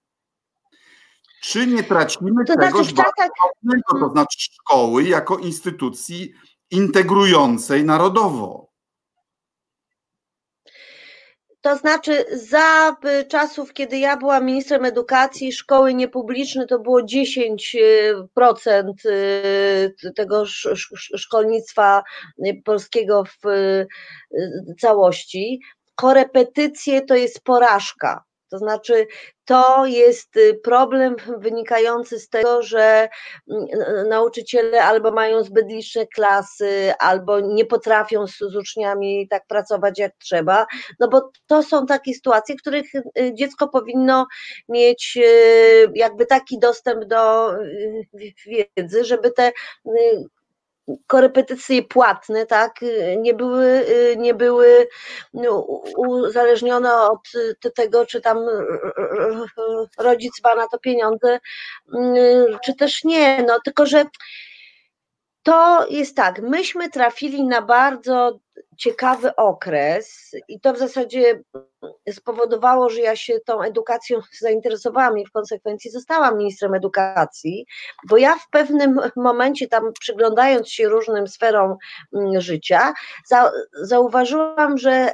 Czy nie tracimy to czegoś znaczy, bardzo ważnego, to znaczy szkoły jako instytucji integrującej narodowo? To znaczy, za y, czasów, kiedy ja byłam ministrem edukacji, szkoły niepubliczne to było 10% y, tego szkolnictwa polskiego w y, całości. Korepetycje to jest porażka. To znaczy, to jest y, problem wynikający z tego, że mm, nauczyciele albo mają zbyt liczne klasy, albo nie potrafią z, z uczniami tak pracować jak trzeba, no bo to są takie sytuacje, w których y, dziecko powinno mieć y, jakby taki dostęp do wiedzy, żeby te korepetycje płatne, tak, nie były, nie były no, uzależnione od tego, czy tam rodzic ma na to pieniądze, czy też nie, no tylko, że to jest tak, myśmy trafili na bardzo ciekawy okres i to w zasadzie spowodowało, że ja się tą edukacją *laughs* zainteresowałam i w konsekwencji zostałam ministrem edukacji, bo ja w pewnym momencie tam przyglądając się różnym sferom mm, życia, zauważyłam, że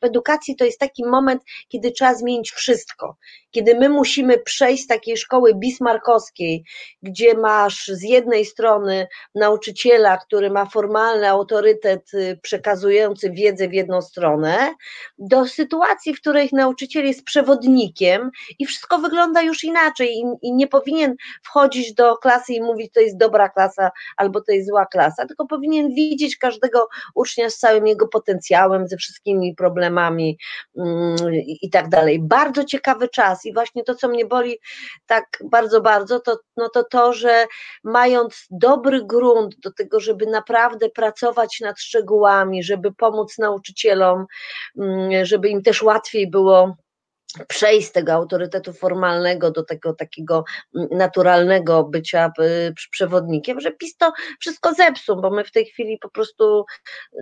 w edukacji to jest taki moment, kiedy trzeba zmienić wszystko, kiedy my musimy przejść z takiej szkoły bismarckowskiej, gdzie masz z jednej strony nauczyciela, który ma formalny autorytet y, przekazujący wiedzę w jedną stronę, do sytuacji, w której nauczyciel jest przewodnikiem i wszystko wygląda już inaczej i, i nie powinien wchodzić do klasy i mówić, to jest dobra klasa albo to jest zła klasa, tylko powinien widzieć każdego ucznia z całym jego potencjałem, ze wszystkimi problemami mm, i tak dalej. Bardzo ciekawy czas i właśnie to, co mnie boli tak bardzo, bardzo, to, no to to, że mając dobry grunt do tego, żeby naprawdę pracować nad szczegółami, żeby pomóc nauczycielom, mm, żeby im też łatwiej było przejść z tego autorytetu formalnego do tego takiego mm, naturalnego bycia y, przewodnikiem, że PiS to wszystko zepsuł, bo my w tej chwili po prostu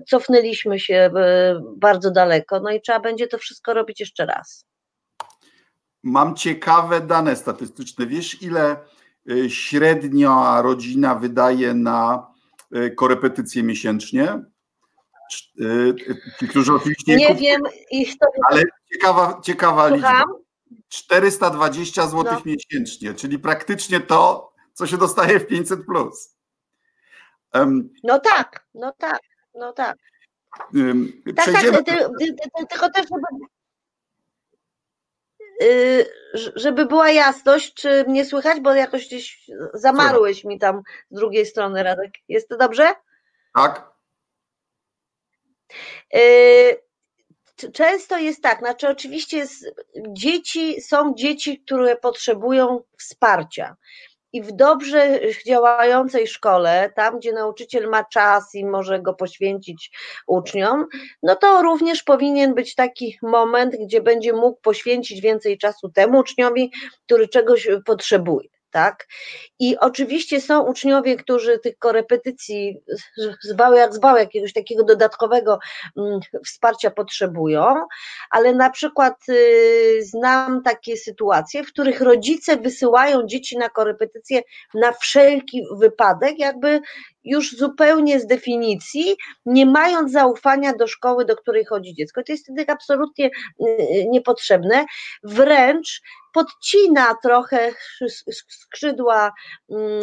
cofnęliśmy się y, bardzo daleko, no i trzeba będzie to wszystko robić jeszcze raz. Mam ciekawe dane statystyczne. Wiesz, ile y, średnia rodzina wydaje na korepetycje miesięcznie? Y, ci, którzy oczywiście. Nie wiem, ich to. Ale ciekawa, ciekawa liczba. 420 zł no. miesięcznie, czyli praktycznie to, co się dostaje w 500. Plus. Um, no tak, no tak, no tak. Um, tak, tak, tylko też, żeby, Y, żeby była jasność, czy mnie słychać, bo jakoś gdzieś zamarłeś mi tam z drugiej strony, Radek. Jest to dobrze? Tak. Y, często jest tak, znaczy oczywiście jest, dzieci są dzieci, które potrzebują wsparcia i w dobrze działającej szkole, tam gdzie nauczyciel ma czas i może go poświęcić uczniom, no to również powinien być taki moment, gdzie będzie mógł poświęcić więcej czasu temu uczniowi, który czegoś potrzebuje tak? I oczywiście są uczniowie, którzy tych korepetycji zwał jak zwał, jakiegoś takiego dodatkowego mm, wsparcia potrzebują, ale na przykład y, znam takie sytuacje, w których rodzice wysyłają dzieci na korepetycje na wszelki wypadek, jakby już zupełnie z definicji, nie mając zaufania do szkoły, do której chodzi dziecko. To jest wtedy absolutnie y, y, niepotrzebne, wręcz podcina trochę skrzydła mm,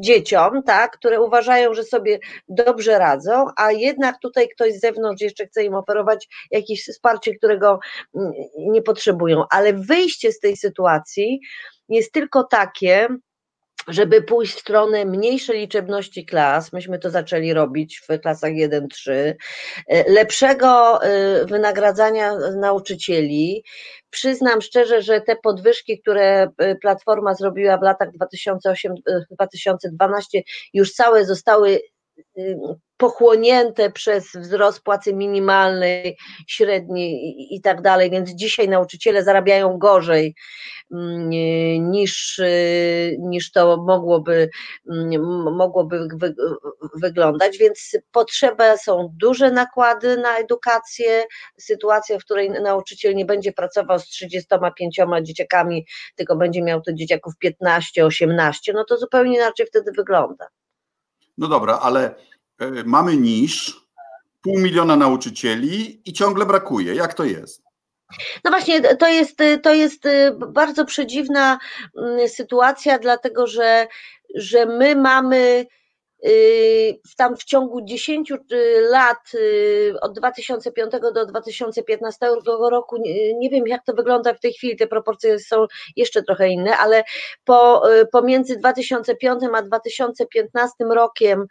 dzieciom, tak, które uważają, że sobie dobrze radzą, a jednak tutaj ktoś z zewnątrz jeszcze chce im oferować jakieś wsparcie, którego mm, nie potrzebują. Ale wyjście z tej sytuacji jest tylko takie, żeby pójść w stronę mniejszej liczebności klas, myśmy to zaczęli robić w klasach 1-3, e, lepszego e, wynagradzania nauczycieli. Przyznam szczerze, że te podwyżki, które e, Platforma zrobiła w latach 2008-2012, już całe zostały pochłonięte przez wzrost płacy minimalnej, średniej i tak dalej, więc dzisiaj nauczyciele zarabiają gorzej mm, niż, y, niż to mogłoby, mm, mogłoby wy, wyglądać, więc potrzeba są duże nakłady na edukację, sytuacja, w której nauczyciel nie będzie pracował z 35 dzieciakami, tylko będzie miał to dzieciaków 15, 18, no to zupełnie inaczej wtedy wygląda. No dobra, ale e, mamy niż, pół miliona nauczycieli i ciągle brakuje. Jak to jest? No właśnie, to jest, to jest e, bardzo przedziwna mm, sytuacja, dlatego że, że my mamy Y, tam w ciągu 10 y, lat, y, od 2005 do 2015 roku, nie wiem jak to wygląda w tej chwili, te proporcje są jeszcze trochę inne, ale po, pomiędzy 2005 a 2015 rokiem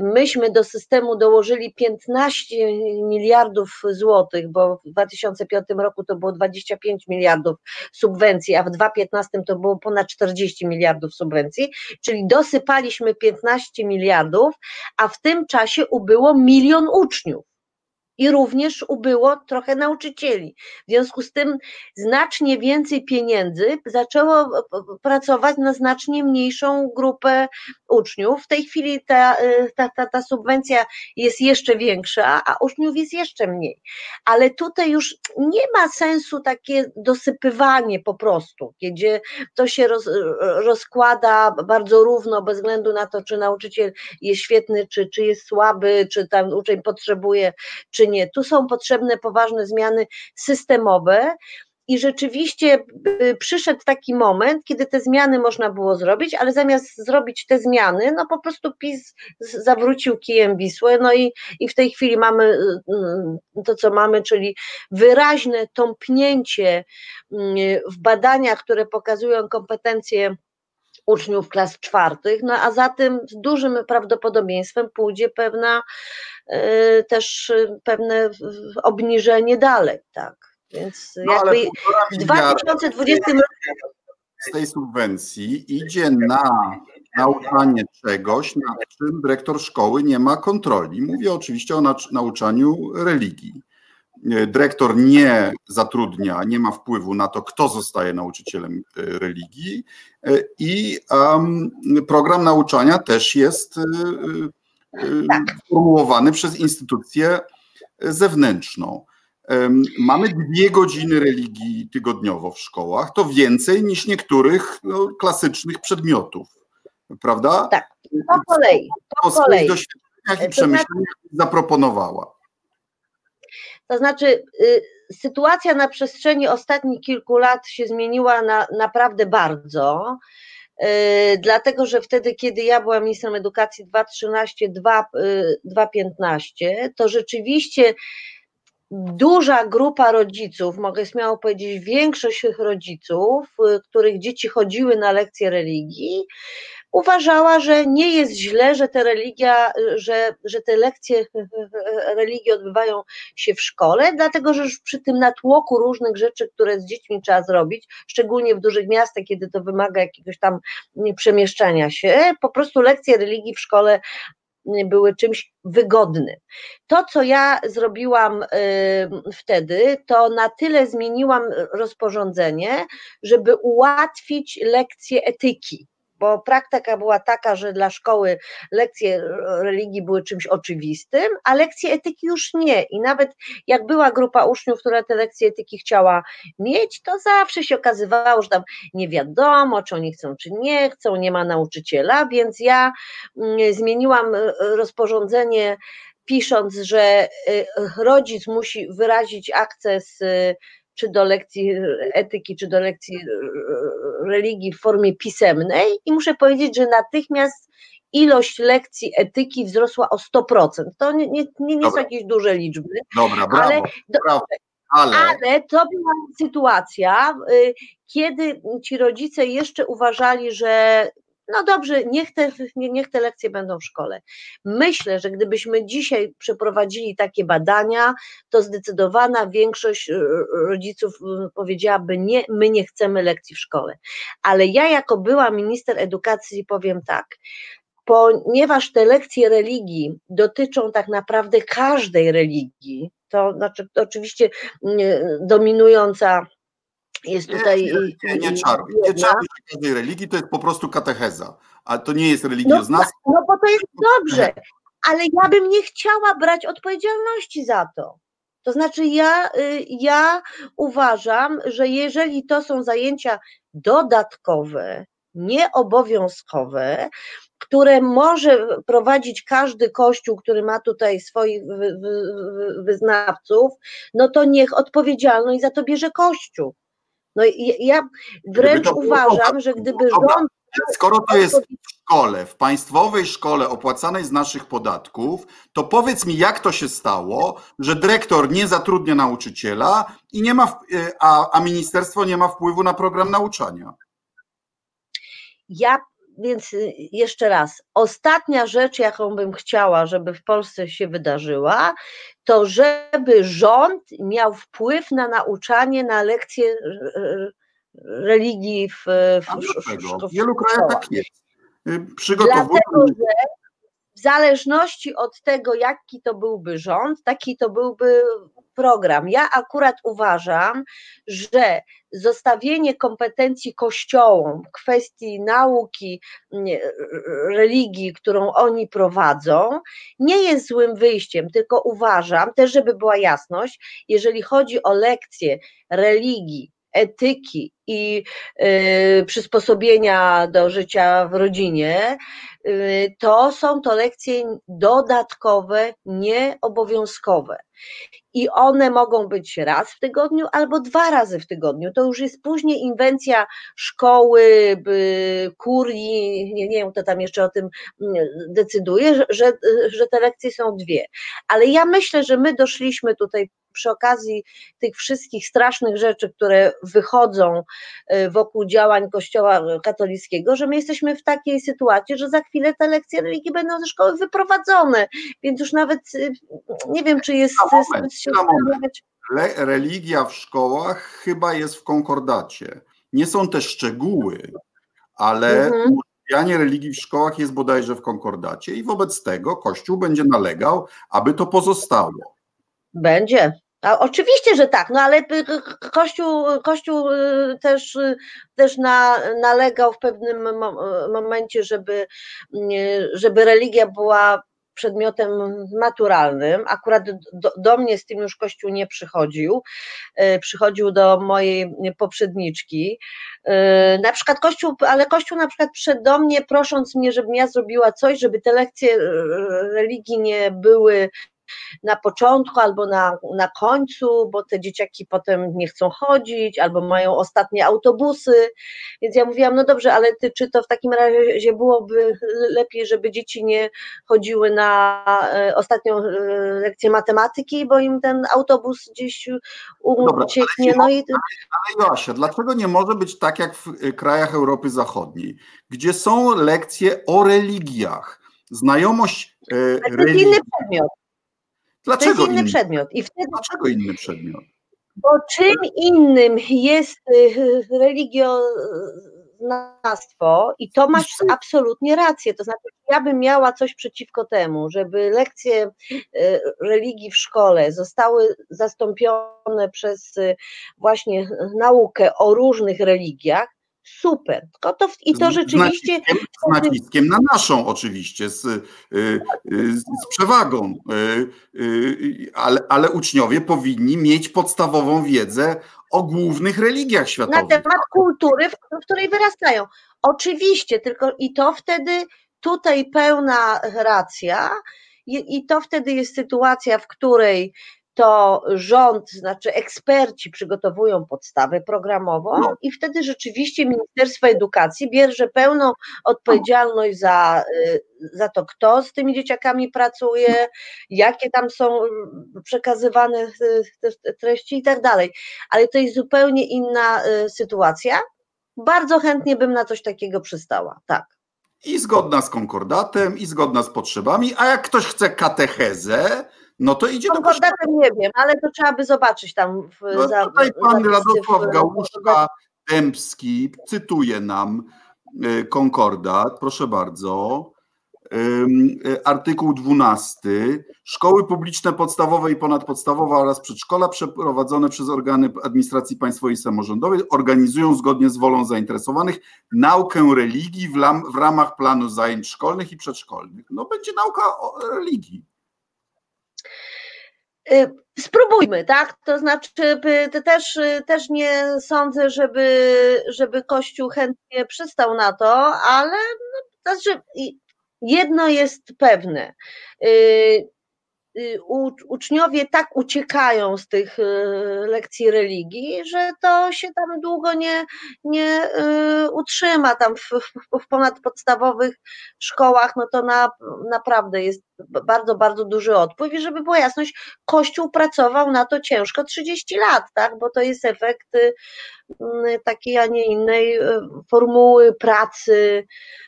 myśmy do systemu dołożyli 15 miliardów złotych, bo w 2005 roku to było 25 miliardów subwencji, a w 2015 to było ponad 40 miliardów subwencji, czyli dosypaliśmy 15 15 miliardów, a w tym czasie ubyło milion uczniów i również ubyło trochę nauczycieli. W związku z tym znacznie więcej pieniędzy zaczęło pracować na znacznie mniejszą grupę uczniów. W tej chwili ta, ta, ta, ta subwencja jest jeszcze większa, a uczniów jest jeszcze mniej. Ale tutaj już nie ma sensu takie dosypywanie po prostu, gdzie to się roz, rozkłada bardzo równo, bez względu na to, czy nauczyciel jest świetny, czy, czy jest słaby, czy tam uczeń potrzebuje, czy Tu są potrzebne poważne zmiany systemowe. I rzeczywiście y, przyszedł taki moment, kiedy te zmiany można było zrobić, ale zamiast zrobić te zmiany, no po prostu PiS zawrócił kijem Wisłę, no i, i w tej chwili mamy y, y, to, co mamy, czyli wyraźne tąpnięcie w badaniach, które pokazują kompetencje uczniów klas czwartych, no a za tym z dużym prawdopodobieństwem pójdzie pewna y, też y, pewne obniżenie dalej, tak. Więc no, jakby w 2020 roku z tej subwencji idzie na nauczanie czegoś, nad czym dyrektor szkoły nie ma kontroli. Mówię oczywiście o nauczaniu religii. E, dyrektor nie zatrudnia, nie ma wpływu na to, kto zostaje nauczycielem e, religii e, i program nauczania też jest tak. formułowany przez instytucję zewnętrzną. Mamy dwie godziny religii tygodniowo w szkołach, to więcej niż niektórych no, klasycznych przedmiotów, prawda? Tak, po kolei. Po, po kolei. doświadczeniach i przemyśleniach zaproponowała. To znaczy, y, sytuacja na przestrzeni ostatnich kilku lat się zmieniła na, naprawdę bardzo. Y, dlatego, że wtedy, kiedy ja byłam ministrem edukacji 2013-2015, to rzeczywiście duża grupa rodziców, mogę śmiało powiedzieć, większość tych rodziców, y, których dzieci chodziły na lekcje religii, uważała, że nie jest źle, że te religia, że, że te lekcje *laughs* religii odbywają się w szkole, dlatego że przy tym natłoku różnych rzeczy, które z dziećmi trzeba zrobić, szczególnie w dużych miastach, kiedy to wymaga jakiegoś tam przemieszczania się, po prostu lekcje religii w szkole były czymś wygodnym. To, co ja zrobiłam wtedy, to na tyle zmieniłam rozporządzenie, żeby ułatwić lekcje etyki bo praktyka była taka, że dla szkoły lekcje religii były czymś oczywistym, a lekcje etyki już nie. I nawet jak była grupa uczniów, która te lekcje etyki chciała mieć, to zawsze się okazywało, że tam nie wiadomo, czy oni chcą, czy nie chcą, nie ma nauczyciela, więc ja mm, zmieniłam e, rozporządzenie pisząc, że e, rodzic musi wyrazić akces e, czy do lekcji etyki, czy do lekcji religii w formie pisemnej i muszę powiedzieć, że natychmiast ilość lekcji etyki wzrosła o 100%. To nie, nie, nie, nie są jakieś duże liczby. Dobra, brawo, ale, brawo. ale... ale to była sytuacja, y, kiedy ci rodzice jeszcze uważali, że no dobrze, niech te, niech te lekcje będą w szkole. Myślę, że gdybyśmy dzisiaj przeprowadzili takie badania, to zdecydowana większość y, rodziców powiedziałaby nie, my nie chcemy lekcji w szkole. Ale ja jako była minister edukacji powiem tak, ponieważ te lekcje religii dotyczą tak naprawdę każdej religii, to znaczy oczywiście mm, dominująca jest tutaj. Nie, nie, nie, czaruj. Nie czaruj każdej religii, to jest po prostu katecheza, a to nie jest religioznawstwo. No, no bo to jest dobrze, ale ja bym nie chciała brać odpowiedzialności za to. To znaczy, ja, y, ja uważam, że jeżeli to są zajęcia dodatkowe, nieobowiązkowe, które może prowadzić każdy kościół, który ma tutaj swoich wyznawców, no to niech odpowiedzialność za to bierze kościół. No ja wręcz uważam, że gdyby rząd. Skoro to jest w szkole, w państwowej szkole opłacanej z naszych podatków, to powiedz mi, jak to się stało, że dyrektor nie zatrudnia nauczyciela i nie ma, a, a ministerstwo nie ma wpływu na program nauczania? Ja więc y, jeszcze raz, ostatnia rzecz, jaką bym chciała, żeby w Polsce się wydarzyła, to żeby rząd miał wpływ na nauczanie, na lekcje y, y, religii w, w, w, w wielu krajach tak jest. Dlatego, że w zależności od tego, jaki to byłby rząd, taki to byłby program. Ja akurat uważam, że zostawienie kompetencji kościołom w kwestii nauki religii, którą oni prowadzą, nie jest złym wyjściem, tylko uważam, też żeby była jasność, jeżeli chodzi o lekcje religii, etyki i y, przysposobienia do życia w rodzinie, y, to są to lekcje dodatkowe, nieobowiązkowe. I one mogą być raz w tygodniu albo dwa razy w tygodniu. To już jest później inwencja szkoły, kurii, nie, nie wiem, kto tam jeszcze o tym mm, decyduje, że, że, że te lekcje są dwie. Ale ja myślę, że my doszliśmy tutaj przy okazji tych wszystkich strasznych rzeczy, które wychodzą y, wokół działań Kościoła katolickiego, że my jesteśmy w takiej sytuacji, że za chwilę te lekcje religii będą ze szkoły wyprowadzone, więc już nawet y, nie wiem, czy jest sens się zastanawiać. Religia w szkołach chyba jest w konkordacie. Nie są te szczegóły, ale mhm. używanie religii w szkołach jest bodajże w konkordacie i wobec tego Kościół będzie nalegał, aby to pozostało. Będzie, a oczywiście, że tak, no ale Kościół, Kościół y, też, y, też na, nalegał w pewnym momencie, żeby, y, żeby religia była przedmiotem maturalnym. Akurat do, do, mnie z tym już Kościół nie przychodził. Przychodził do mojej poprzedniczki. Na przykład Kościół, ale Kościół na przykład przyszedł do mnie, prosząc mnie, żebym ja zrobiła coś, żeby te lekcje religii nie były na początku albo na, na końcu, bo te dzieciaki potem nie chcą chodzić, albo mają ostatnie autobusy. Więc ja mówiłam, no dobrze, ale ty, czy to w takim razie byłoby lepiej, żeby dzieci nie chodziły na e, ostatnią e, lekcję matematyki, bo im ten autobus gdzieś ucieknie. No, no i... Ale Joasia, dlaczego nie może być tak jak w e, krajach Europy Zachodniej, gdzie są lekcje o religiach? Znajomość religii. To jest inny przedmiot. Dlaczego to jest inny, inny przedmiot. I wtedy, Dlaczego inny przedmiot? Bo czym innym jest y, religioznawstwo i to masz absolutnie rację, to znaczy ja bym miała coś przeciwko temu, żeby lekcje y, religii w szkole zostały zastąpione przez y, właśnie naukę o różnych religiach, super. Tylko to, I to rzeczywiście. Z naciskiem, z naciskiem na naszą, oczywiście, z, y, y, z przewagą, y, ale, ale uczniowie powinni mieć podstawową wiedzę o głównych religiach światowych. Na temat kultury, w której wyrastają. Oczywiście, tylko i to wtedy tutaj pełna racja, i, i to wtedy jest sytuacja, w której to rząd, znaczy eksperci przygotowują podstawę programową no. i wtedy rzeczywiście Ministerstwo Edukacji bierze pełną odpowiedzialność za, y, za to, kto z tymi dzieciakami pracuje, jakie tam są przekazywane te treści i tak dalej. Ale to jest zupełnie inna y, sytuacja. Bardzo chętnie bym na coś takiego przystała, tak. I zgodna z konkordatem, i zgodna z potrzebami, a jak ktoś chce katechezę, no to idzie do kościoła. nie wiem, ale to trzeba by zobaczyć tam. W, no za, tutaj pan Radosław Gałuszka Dębski cytuje nam y, konkordat, proszę bardzo. Y, artykuł 12. Szkoły publiczne podstawowe i ponadpodstawowe oraz przedszkola przeprowadzone przez organy administracji państwowej i samorządowej organizują zgodnie z wolą zainteresowanych naukę religii w, lam, w ramach planu zajęć szkolnych i przedszkolnych. No będzie nauka o religii. Y, spróbujmy, tak? To znaczy, też, też nie sądzę, żeby, żeby Kościół chętnie przystał na to, ale no, to znaczy, jedno jest pewne. Y, y, uczniowie tak uciekają z tych y, lekcji religii, że to się tam długo nie, nie utrzyma. Tam w, w ponadpodstawowych szkołach, no to na, naprawdę jest bardzo, bardzo duży odpływ i żeby była jasność, Kościół pracował na to ciężko 30 lat, tak, bo to jest efekt takiej, a nie innej formuły pracy, Y,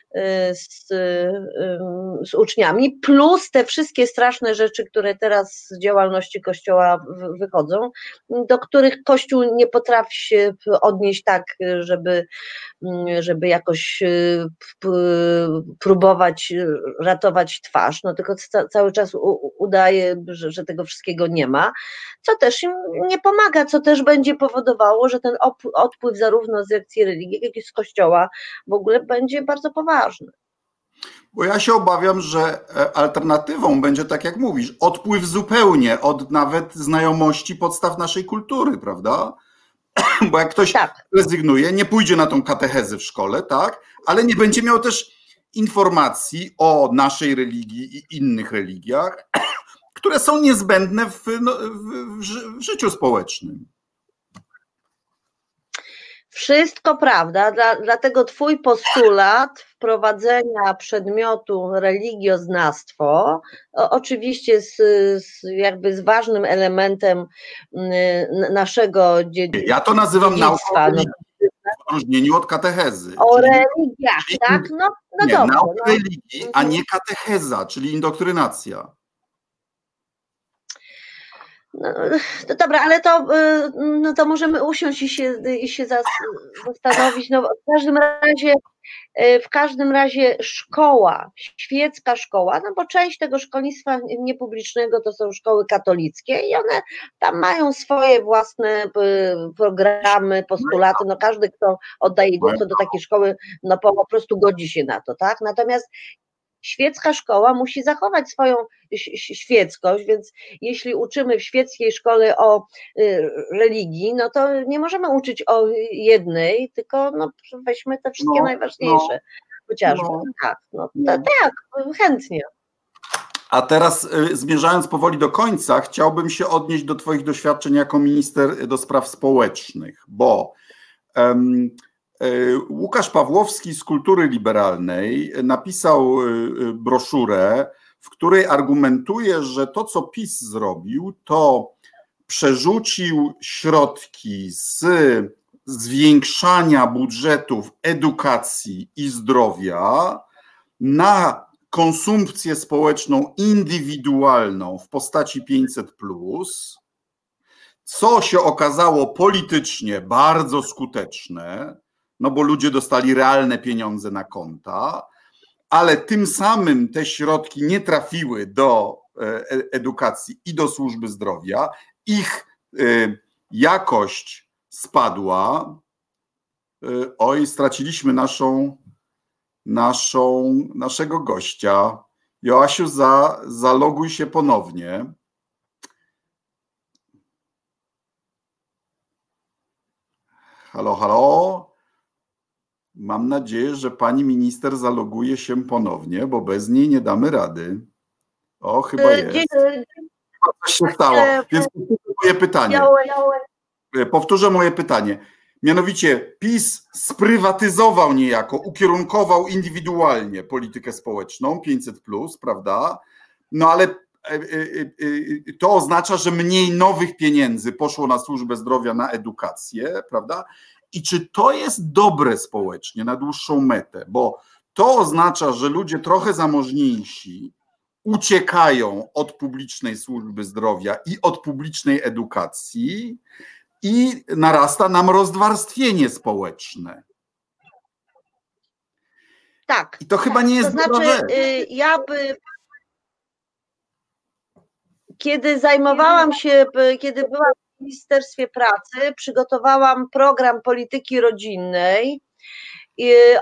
z, y, z uczniami, plus te wszystkie straszne rzeczy, które teraz z działalności Kościoła wychodzą, do których Kościół nie potrafi się odnieść tak, żeby, żeby jakoś y, próbować ratować twarz, no tylko cały czas udaje, że, że tego wszystkiego nie ma, co też im nie pomaga, co też będzie powodowało, że ten odpływ zarówno z lekcji religii, jak i z Kościoła w ogóle będzie bardzo poważny ważne. Bo ja się obawiam, że e, alternatywą będzie, tak jak mówisz, odpływ zupełnie od nawet znajomości podstaw naszej kultury, prawda? *clears throat* Bo jak ktoś tak. rezygnuje, nie pójdzie na tą katechezę w szkole, tak? Ale nie będzie miał też informacji o naszej religii i innych religiach, *clears throat* które są niezbędne w, no, w, w życiu społecznym. Wszystko prawda, dla, dlatego Twój postulat wprowadzenia przedmiotu religioznawstwo, oczywiście z, z, jakby z ważnym elementem naszego dziedzictwa. Ja to nazywam nauką w odróżnieniu od katechezy. O religiach, tak? No, no nie, dobrze. Nauka no. religii, a nie katecheza, czyli indoktrynacja. No, dobra, ale to, y, no to możemy usiąść i się, i się zastanowić. No, w każdym razie y, w każdym razie szkoła, świecka szkoła, no bo część tego szkolnictwa niepublicznego to są szkoły katolickie i one tam mają swoje własne y, programy, postulaty, no każdy, kto oddaje głos do takiej szkoły, no po prostu godzi się na to, tak? Natomiast świecka szkoła musi zachować swoją świeckość, więc jeśli uczymy w świeckiej szkole o y, religii, no to nie możemy uczyć o jednej, tylko no, weźmy te wszystkie no, najważniejsze. No, chociażby. No, tak, no, no. tak, chętnie. A teraz y, zmierzając powoli do końca, chciałbym się odnieść do Twoich doświadczeń jako minister do spraw społecznych, bo um, Łukasz Pawłowski z Kultury Liberalnej napisał e, e, broszurę, w której argumentuje, że to, co PiS zrobił, to przerzucił środki z zwiększania budżetów edukacji i zdrowia na konsumpcję społeczną indywidualną w postaci 500, co się okazało politycznie bardzo skuteczne, no bo ludzie dostali realne pieniądze na konta, ale tym samym te środki nie trafiły do e, e, edukacji i do służby zdrowia. Ich e, jakość spadła. Oj, straciliśmy naszą, naszą, naszego gościa. Joasiu, za, zaloguj się ponownie. Halo, halo. Mam nadzieję, że pani minister zaloguje się ponownie, bo bez niej nie damy rady. O, chyba e, jest. coś się stało. Więc moje pytanie. Powtórzę moje pytanie. Mianowicie PiS sprywatyzował niejako, ukierunkował indywidualnie politykę społeczną 500, prawda? No ale e, e, e, to oznacza, że mniej nowych pieniędzy poszło na służbę zdrowia, na edukację, prawda? I czy to jest dobre społecznie na dłuższą metę? Bo to oznacza, że ludzie trochę zamożniejsi uciekają od publicznej służby zdrowia i od publicznej edukacji, i narasta nam rozwarstwienie społeczne. Tak. I to chyba nie jest to znaczy, y, ja by. Kiedy zajmowałam się, kiedy byłam w Ministerstwie Pracy, przygotowałam program polityki rodzinnej.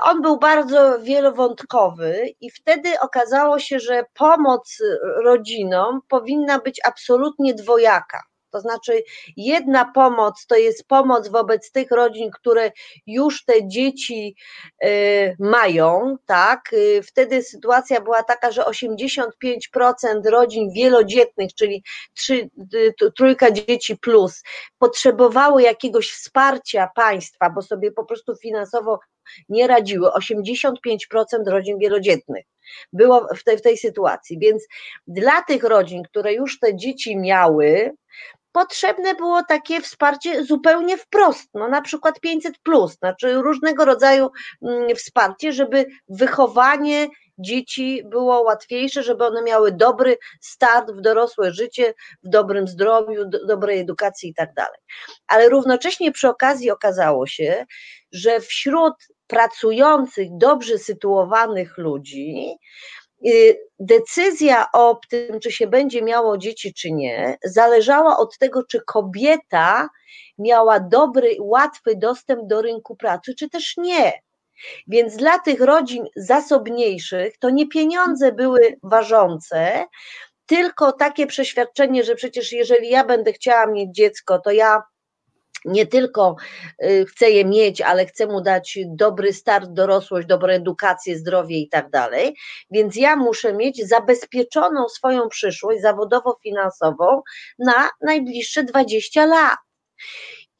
On był bardzo wielowątkowy, i wtedy okazało się, że pomoc rodzinom powinna być absolutnie dwojaka. To znaczy, jedna pomoc to jest pomoc wobec tych rodzin, które już te dzieci y, mają, tak? Y, wtedy sytuacja była taka, że 85% rodzin wielodzietnych, czyli trzy, y, trójka dzieci plus, potrzebowały jakiegoś wsparcia państwa, bo sobie po prostu finansowo nie radziły. 85% rodzin wielodzietnych było w tej, w tej sytuacji. Więc dla tych rodzin, które już te dzieci miały, potrzebne było takie wsparcie zupełnie wprost, no na przykład 500, znaczy różnego rodzaju mm, wsparcie, żeby wychowanie dzieci było łatwiejsze, żeby one miały dobry start w dorosłe życie, w dobrym zdrowiu, do, dobrej edukacji i tak dalej. Ale równocześnie przy okazji okazało się, że wśród pracujących, dobrze sytuowanych ludzi, decyzja o tym, czy się będzie miało dzieci, czy nie, zależała od tego, czy kobieta miała dobry, łatwy dostęp do rynku pracy, czy też nie. Więc dla tych rodzin zasobniejszych to nie pieniądze były ważące, tylko takie przeświadczenie, że przecież jeżeli ja będę chciała mieć dziecko, to ja nie tylko y, chcę je mieć, ale chcę mu dać dobry start, dorosłość, dobrą edukację, zdrowie i tak dalej. Więc ja muszę mieć zabezpieczoną swoją przyszłość zawodowo-finansową na najbliższe 20 lat.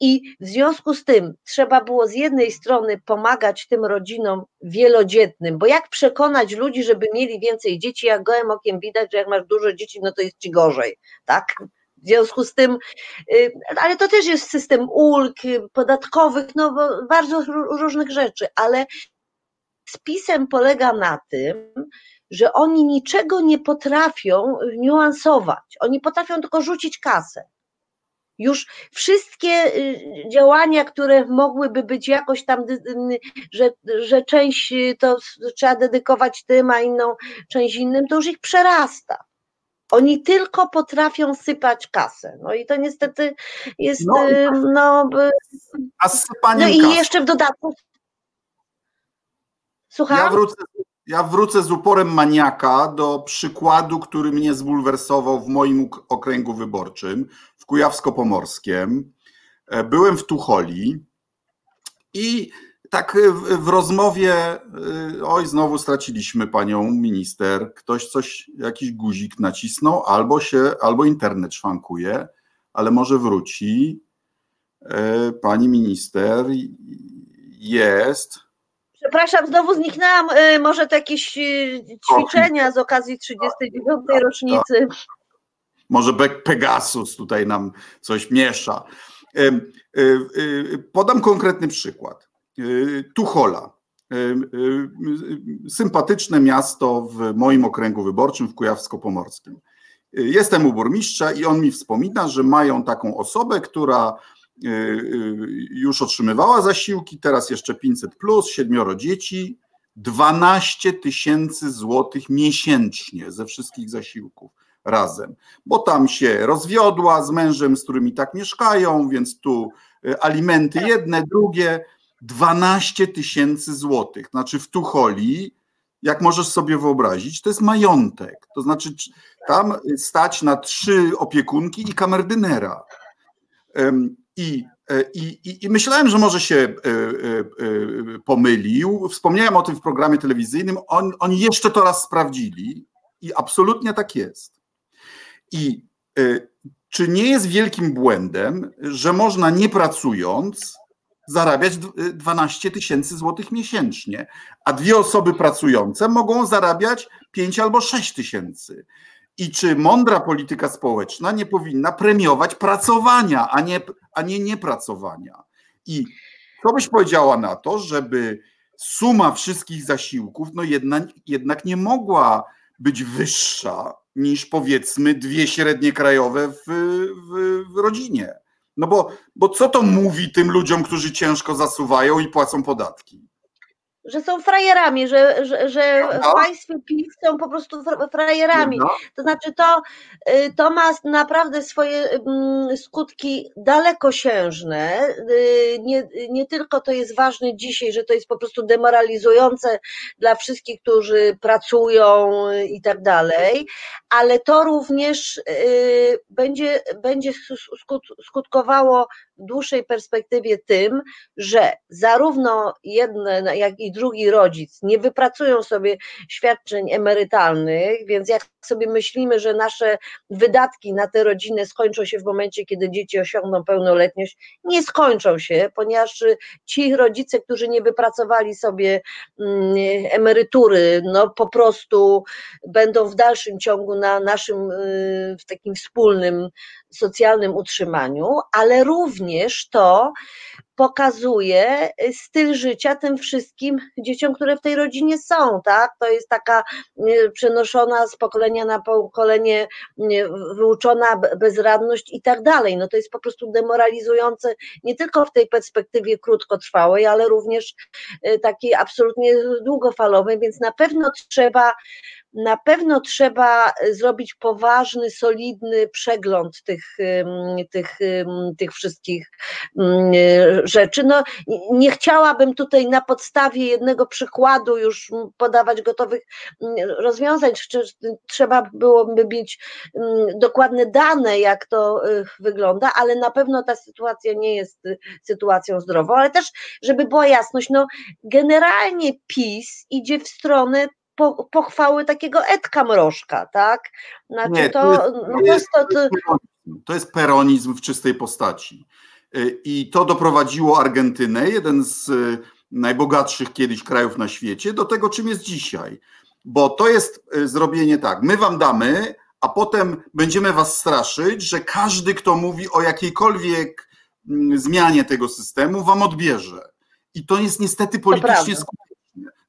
I w związku z tym trzeba było z jednej strony pomagać tym rodzinom wielodzietnym, bo jak przekonać ludzi, żeby mieli więcej dzieci, jak gołym okiem widać, że jak masz dużo dzieci, no to jest ci gorzej, tak? W związku z tym, y, ale to też jest system ulg y, podatkowych, no bardzo różnych rzeczy, ale spisem polega na tym, że oni niczego nie potrafią niuansować. Oni potrafią tylko rzucić kasę. Już wszystkie y, działania, które mogłyby być jakoś tam, że, że część to trzeba dedykować tym, a inną część innym, to już ich przerasta. Oni tylko potrafią sypać kasę. No i to niestety jest. No, no, a z no i jeszcze w dodatku. Słucham? Ja wrócę, ja wrócę z uporem maniaka do przykładu, który mnie zbulwersował w moim okręgu wyborczym w Kujawsko-Pomorskiem. E, byłem w Tucholi i tak y, w rozmowie, y, oj, znowu straciliśmy panią minister, ktoś coś, jakiś guzik nacisnął, albo się, albo internet szwankuje, ale może wróci. E, pani minister jest. Przepraszam, znowu zniknęłam. Y, może to jakieś ćwiczenia z okazji 39. Tak, rocznicy. Tak. Może Pegasus tutaj nam coś miesza. Podam konkretny przykład. Y, Tuchola. Y, y, sympatyczne miasto w moim okręgu wyborczym w Kujawsko-Pomorskim. Jestem u burmistrza i on mi wspomina, że mają taką osobę, która już otrzymywała zasiłki, teraz jeszcze 500 plus, siedmioro dzieci, 12 tysięcy złotych miesięcznie ze wszystkich zasiłków razem, bo tam się rozwiodła z mężem, z którymi tak mieszkają, więc tu alimenty jedne, drugie, 12 tysięcy złotych. Znaczy w Tucholi, jak możesz sobie wyobrazić, to jest majątek. To znaczy tam stać na trzy opiekunki i kamerdynera. I, e, i, I myślałem, że może się e, e, pomylił. Wspomniałem o tym w programie telewizyjnym. On, oni jeszcze to raz sprawdzili i absolutnie tak jest. I czy nie jest wielkim błędem, że można nie pracując zarabiać 12 tysięcy złotych miesięcznie, a dwie osoby pracujące mogą zarabiać 5 albo 6 tysięcy. I czy mądra polityka społeczna nie powinna premiować pracowania, a nie, a nie niepracowania? I co byś powiedziała na to, żeby suma wszystkich zasiłków no jednak, jednak nie mogła być wyższa niż powiedzmy dwie średnie krajowe w, w, w rodzinie? No bo, bo co to mówi tym ludziom, którzy ciężko zasuwają i płacą podatki? Że są frajerami, że, że, że w państwie PiS są po prostu frajerami. To znaczy to, y, to ma naprawdę swoje mm, skutki dalekosiężne. Y, nie, nie tylko to jest ważne dzisiaj, że to jest po prostu demoralizujące dla wszystkich, którzy pracują i tak dalej, ale to również y, będzie, będzie skutkowało dłuższej perspektywie tym, że zarówno jeden, jak i drugi rodzic nie wypracują sobie świadczeń emerytalnych, więc jak sobie myślimy, że nasze wydatki na te rodziny skończą się w momencie, kiedy dzieci osiągną pełnoletność, nie skończą się, ponieważ ci rodzice, którzy nie wypracowali sobie mm, emerytury, no po prostu będą w dalszym ciągu na naszym y, w takim wspólnym socjalnym utrzymaniu, ale również to pokazuje styl życia tym wszystkim dzieciom, które w tej rodzinie są, tak? To jest taka y, przenoszona z pokolenia na pokolenie, y, wyuczona bezradność i tak dalej. No to jest po prostu demoralizujące nie tylko w tej perspektywie krótkotrwałej, ale również y, takiej absolutnie długofalowej, więc na pewno trzeba na pewno trzeba zrobić poważny, solidny przegląd tych, tych, tych wszystkich rzeczy. No, nie chciałabym tutaj na podstawie jednego przykładu już podawać gotowych rozwiązań, trzeba byłoby mieć dokładne dane, jak to y, wygląda, ale na pewno ta sytuacja nie jest y, sytuacją zdrową, ale też, żeby była jasność, no generalnie PiS idzie w stronę po, pochwały takiego Edka Mrożka, tak? Znaczy Nie, to, to, jest, to, to, to jest peronizm w czystej postaci. Y, I to doprowadziło Argentynę, jeden z y, najbogatszych kiedyś krajów na świecie, do tego, czym jest dzisiaj. Bo to jest y, zrobienie tak, my wam damy, a potem będziemy was straszyć, że każdy, kto mówi o jakiejkolwiek mm, zmianie tego systemu, wam odbierze. I to jest niestety politycznie skuteczne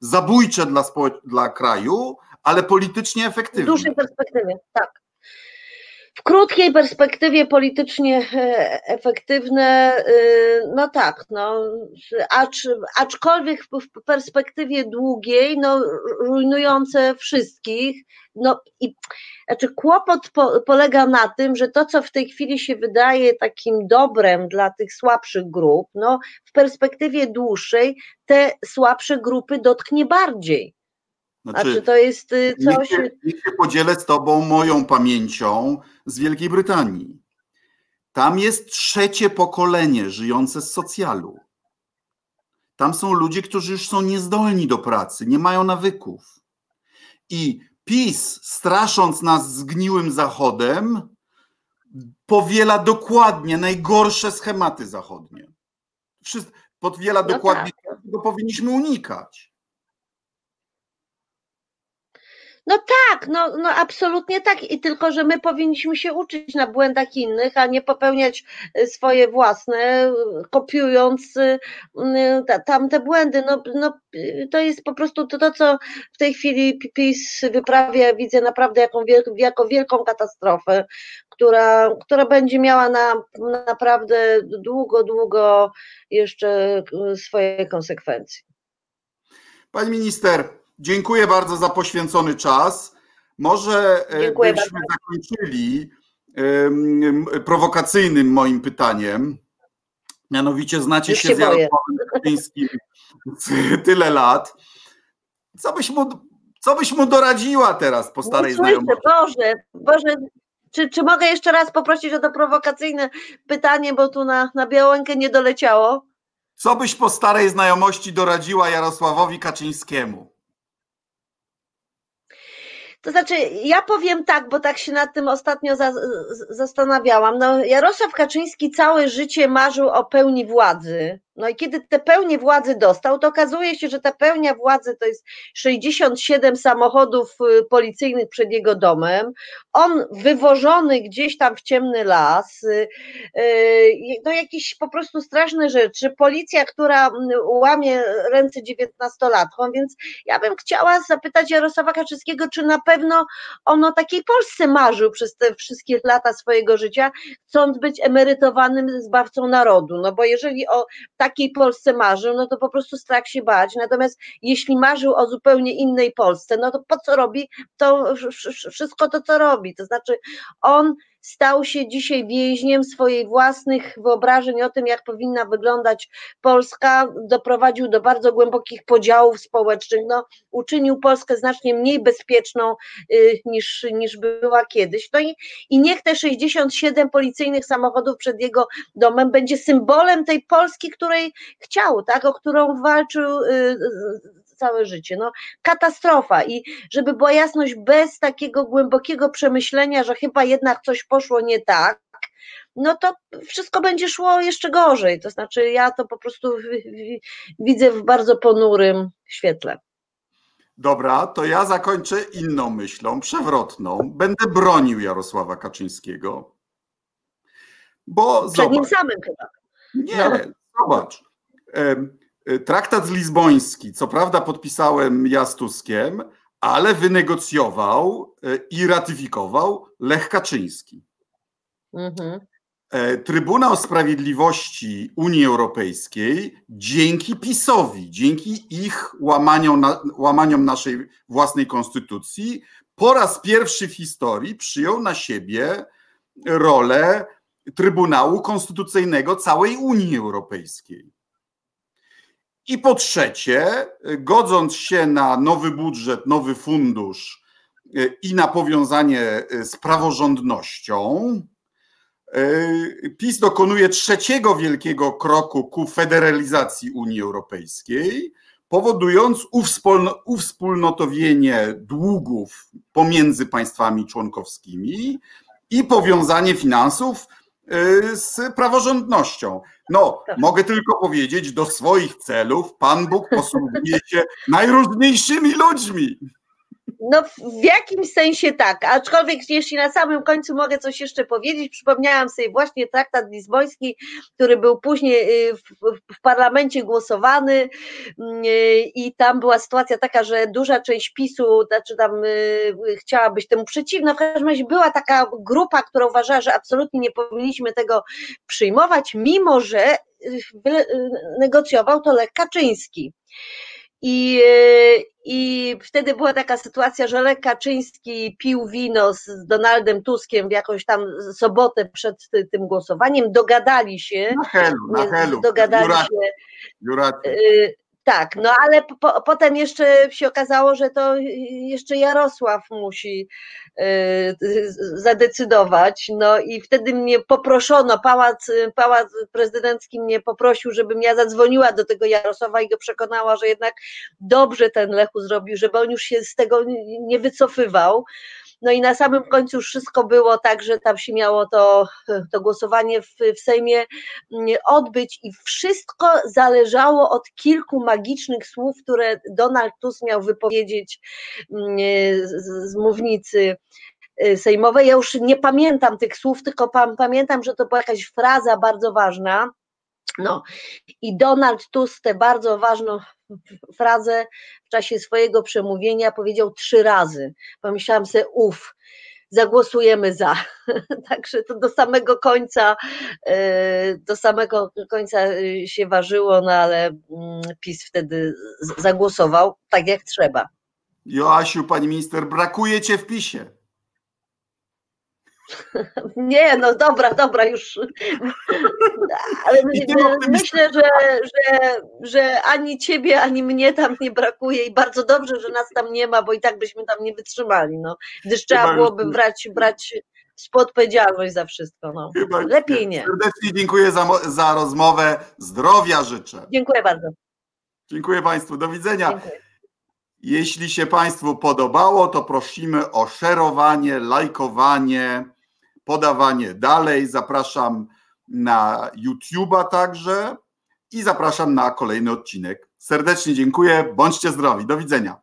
zabójcze dla, dla kraju, ale politycznie efektywne. W dłuższej perspektywie, tak. W krótkiej perspektywie politycznie e, efektywne, e, no tak, no, acz, aczkolwiek w perspektywie długiej, no, rujnujące wszystkich, no i znaczy kłopot po, polega na tym, że to, co w tej chwili się wydaje takim dobrem dla tych słabszych grup, no w perspektywie dłuższej te słabsze grupy dotknie bardziej. Znaczy, znaczy to jest y, coś. Niech się, niech się podzielę z Tobą moją pamięcią z Wielkiej Brytanii. Tam jest trzecie pokolenie żyjące z socjalu. Tam są ludzie, którzy już są niezdolni do pracy, nie mają nawyków. I PiS, strasząc nas zgniłym Zachodem, powiela dokładnie najgorsze schematy zachodnie. Podwiela no dokładnie tak. czego powinniśmy unikać. No tak, no, no absolutnie tak. I tylko, że my powinniśmy się uczyć na błędach innych, a nie popełniać y, swoje własne, kopiując y, y, tamte błędy. No, no, to jest po prostu to, to, co w tej chwili PiS wyprawia, widzę naprawdę jako, wielką, jako wielką katastrofę, która, która będzie miała na, naprawdę długo, długo jeszcze swoje konsekwencje. Pani minister, Dziękuję bardzo za poświęcony czas. Może e, Dziękuję byśmy bardzo. zakończyli prowokacyjnym moim pytaniem. Mianowicie znacie Już się, się z Jarosławem Kaczyńskim *laughs* tyle lat. Co byś mu, co byś mu doradziła teraz po starej znajomości? Boże, Boże, czy, czy mogę jeszcze raz poprosić o to prowokacyjne pytanie, bo tu na, na Białękę nie doleciało? Co byś po starej znajomości doradziła Jarosławowi Kaczyńskiemu? To znaczy, ja powiem tak, bo tak się nad tym ostatnio za, zastanawiałam. No, Jarosław Kaczyński całe życie marzył o pełni władzy. No i kiedy te pełnię władzy dostał, to okazuje się, że ta pełnia władzy to jest 67 samochodów y, policyjnych przed jego domem. On wywożony gdzieś tam w ciemny las, y, y, no jakieś po prostu straszne rzeczy. Policja, która mm, łamie ręce dziewiętnastolatkom, więc ja bym chciała zapytać Jarosława Kaczyńskiego, czy na pewno on o takiej Polsce marzył przez te wszystkie lata swojego życia, chcąc być emerytowanym zbawcą narodu. No bo jeżeli o takiej Polsce marzył, no to po prostu strach się bać. Natomiast jeśli marzył o zupełnie innej Polsce, no to po co robi to wszystko to, co robi? To znaczy, on stał się dzisiaj więźniem swoich własnych wyobrażeń o tym, jak powinna wyglądać Polska, doprowadził do bardzo głębokich podziałów społecznych, no, uczynił Polskę znacznie mniej bezpieczną y, niż, niż była kiedyś. No i, i niech te 67 policyjnych samochodów przed jego domem będzie symbolem tej Polski, której chciał, tak, o którą walczył y, całe życie. No, katastrofa i żeby była jasność, bez takiego głębokiego przemyślenia, że chyba jednak coś poszło nie tak, no to wszystko będzie szło jeszcze gorzej. To znaczy, ja to po prostu widzę w bardzo ponurym świetle. Dobra, to ja zakończę inną myślą, przewrotną. Będę bronił Jarosława Kaczyńskiego. Bo Przed zobacz, nim samym chyba. Nie, no. zobacz. Traktat lizboński, co prawda podpisałem ja z Tuskiem, ale wynegocjował y, i ratyfikował Lech Kaczyński. Mhm. E, Trybunał Sprawiedliwości Unii Europejskiej dzięki PiSowi, dzięki ich łamaniom, łamaniom naszej własnej konstytucji, po raz pierwszy w historii przyjął na siebie rolę Trybunału Konstytucyjnego całej Unii Europejskiej. I po trzecie, godząc się na nowy budżet, nowy fundusz e, i na powiązanie e, z praworządnością, e, PiS dokonuje trzeciego wielkiego kroku ku federalizacji Unii Europejskiej, powodując uwspólnotowienie długów pomiędzy państwami członkowskimi i powiązanie finansów z praworządnością. No, tak. mogę tylko powiedzieć, do swoich celów Pan Bóg posługuje się najróżniejszymi ludźmi. No w jakimś sensie tak, aczkolwiek jeśli na samym końcu mogę coś jeszcze powiedzieć, przypomniałam sobie właśnie traktat lizboński, który był później y, w, w, parlamencie głosowany mm, y, i tam była sytuacja taka, że duża część PiSu, znaczy tam y, chciała być temu przeciwna, w każdym razie była taka grupa, która uważała, że absolutnie nie powinniśmy tego przyjmować, mimo że negocjował to Lech Kaczyński. I, I wtedy była taka sytuacja, że Lech Kaczyński pił wino z Donaldem Tuskiem w jakąś tam sobotę przed tym głosowaniem, dogadali się. Na helu, na helu. Dogadali Juracie. się. Juracie. Tak, no ale po, potem jeszcze się okazało, że to jeszcze Jarosław musi y, zadecydować. No i wtedy mnie poproszono, pałac, pałac prezydencki mnie poprosił, żebym ja zadzwoniła do tego Jarosława i go przekonała, że jednak dobrze ten Lechu zrobił, żeby on już się z tego nie wycofywał. No i na samym końcu wszystko było tak, że tam się miało to, to głosowanie w, w Sejmie mm, odbyć i wszystko zależało od kilku magicznych słów, które Donald Tusk miał wypowiedzieć mm, z, z mównicy y, sejmowej. Ja już nie pamiętam tych słów, tylko pamiętam, że to była jakaś fraza bardzo ważna. No i Donald Tusk tę bardzo ważną frazę w czasie swojego przemówienia powiedział trzy razy. Pomyślałam sobie, uff, zagłosujemy za. *laughs* Także to do samego końca, e, do samego końca się ważyło, no ale mm, PiS wtedy zagłosował tak jak trzeba. Joasiu, pani minister, brakuje cię w PiSie. Nie, no dobra, dobra, już. Ale myślę, że, że, że ani ciebie, ani mnie tam nie brakuje i bardzo dobrze, że nas tam nie ma, bo i tak byśmy tam nie wytrzymali, no. Gdyż trzeba byłoby brać, brać współodpowiedzialność za wszystko. No. Lepiej nie. Serdecznie dziękuję za, za rozmowę. Zdrowia życzę. Dziękuję bardzo. Dziękuję Państwu. Do widzenia. Dziękuję. Jeśli się Państwu podobało, to prosimy o szerowanie, lajkowanie, podawanie dalej. Zapraszam na YouTube'a także i zapraszam na kolejny odcinek. Serdecznie dziękuję, bądźcie zdrowi, do widzenia.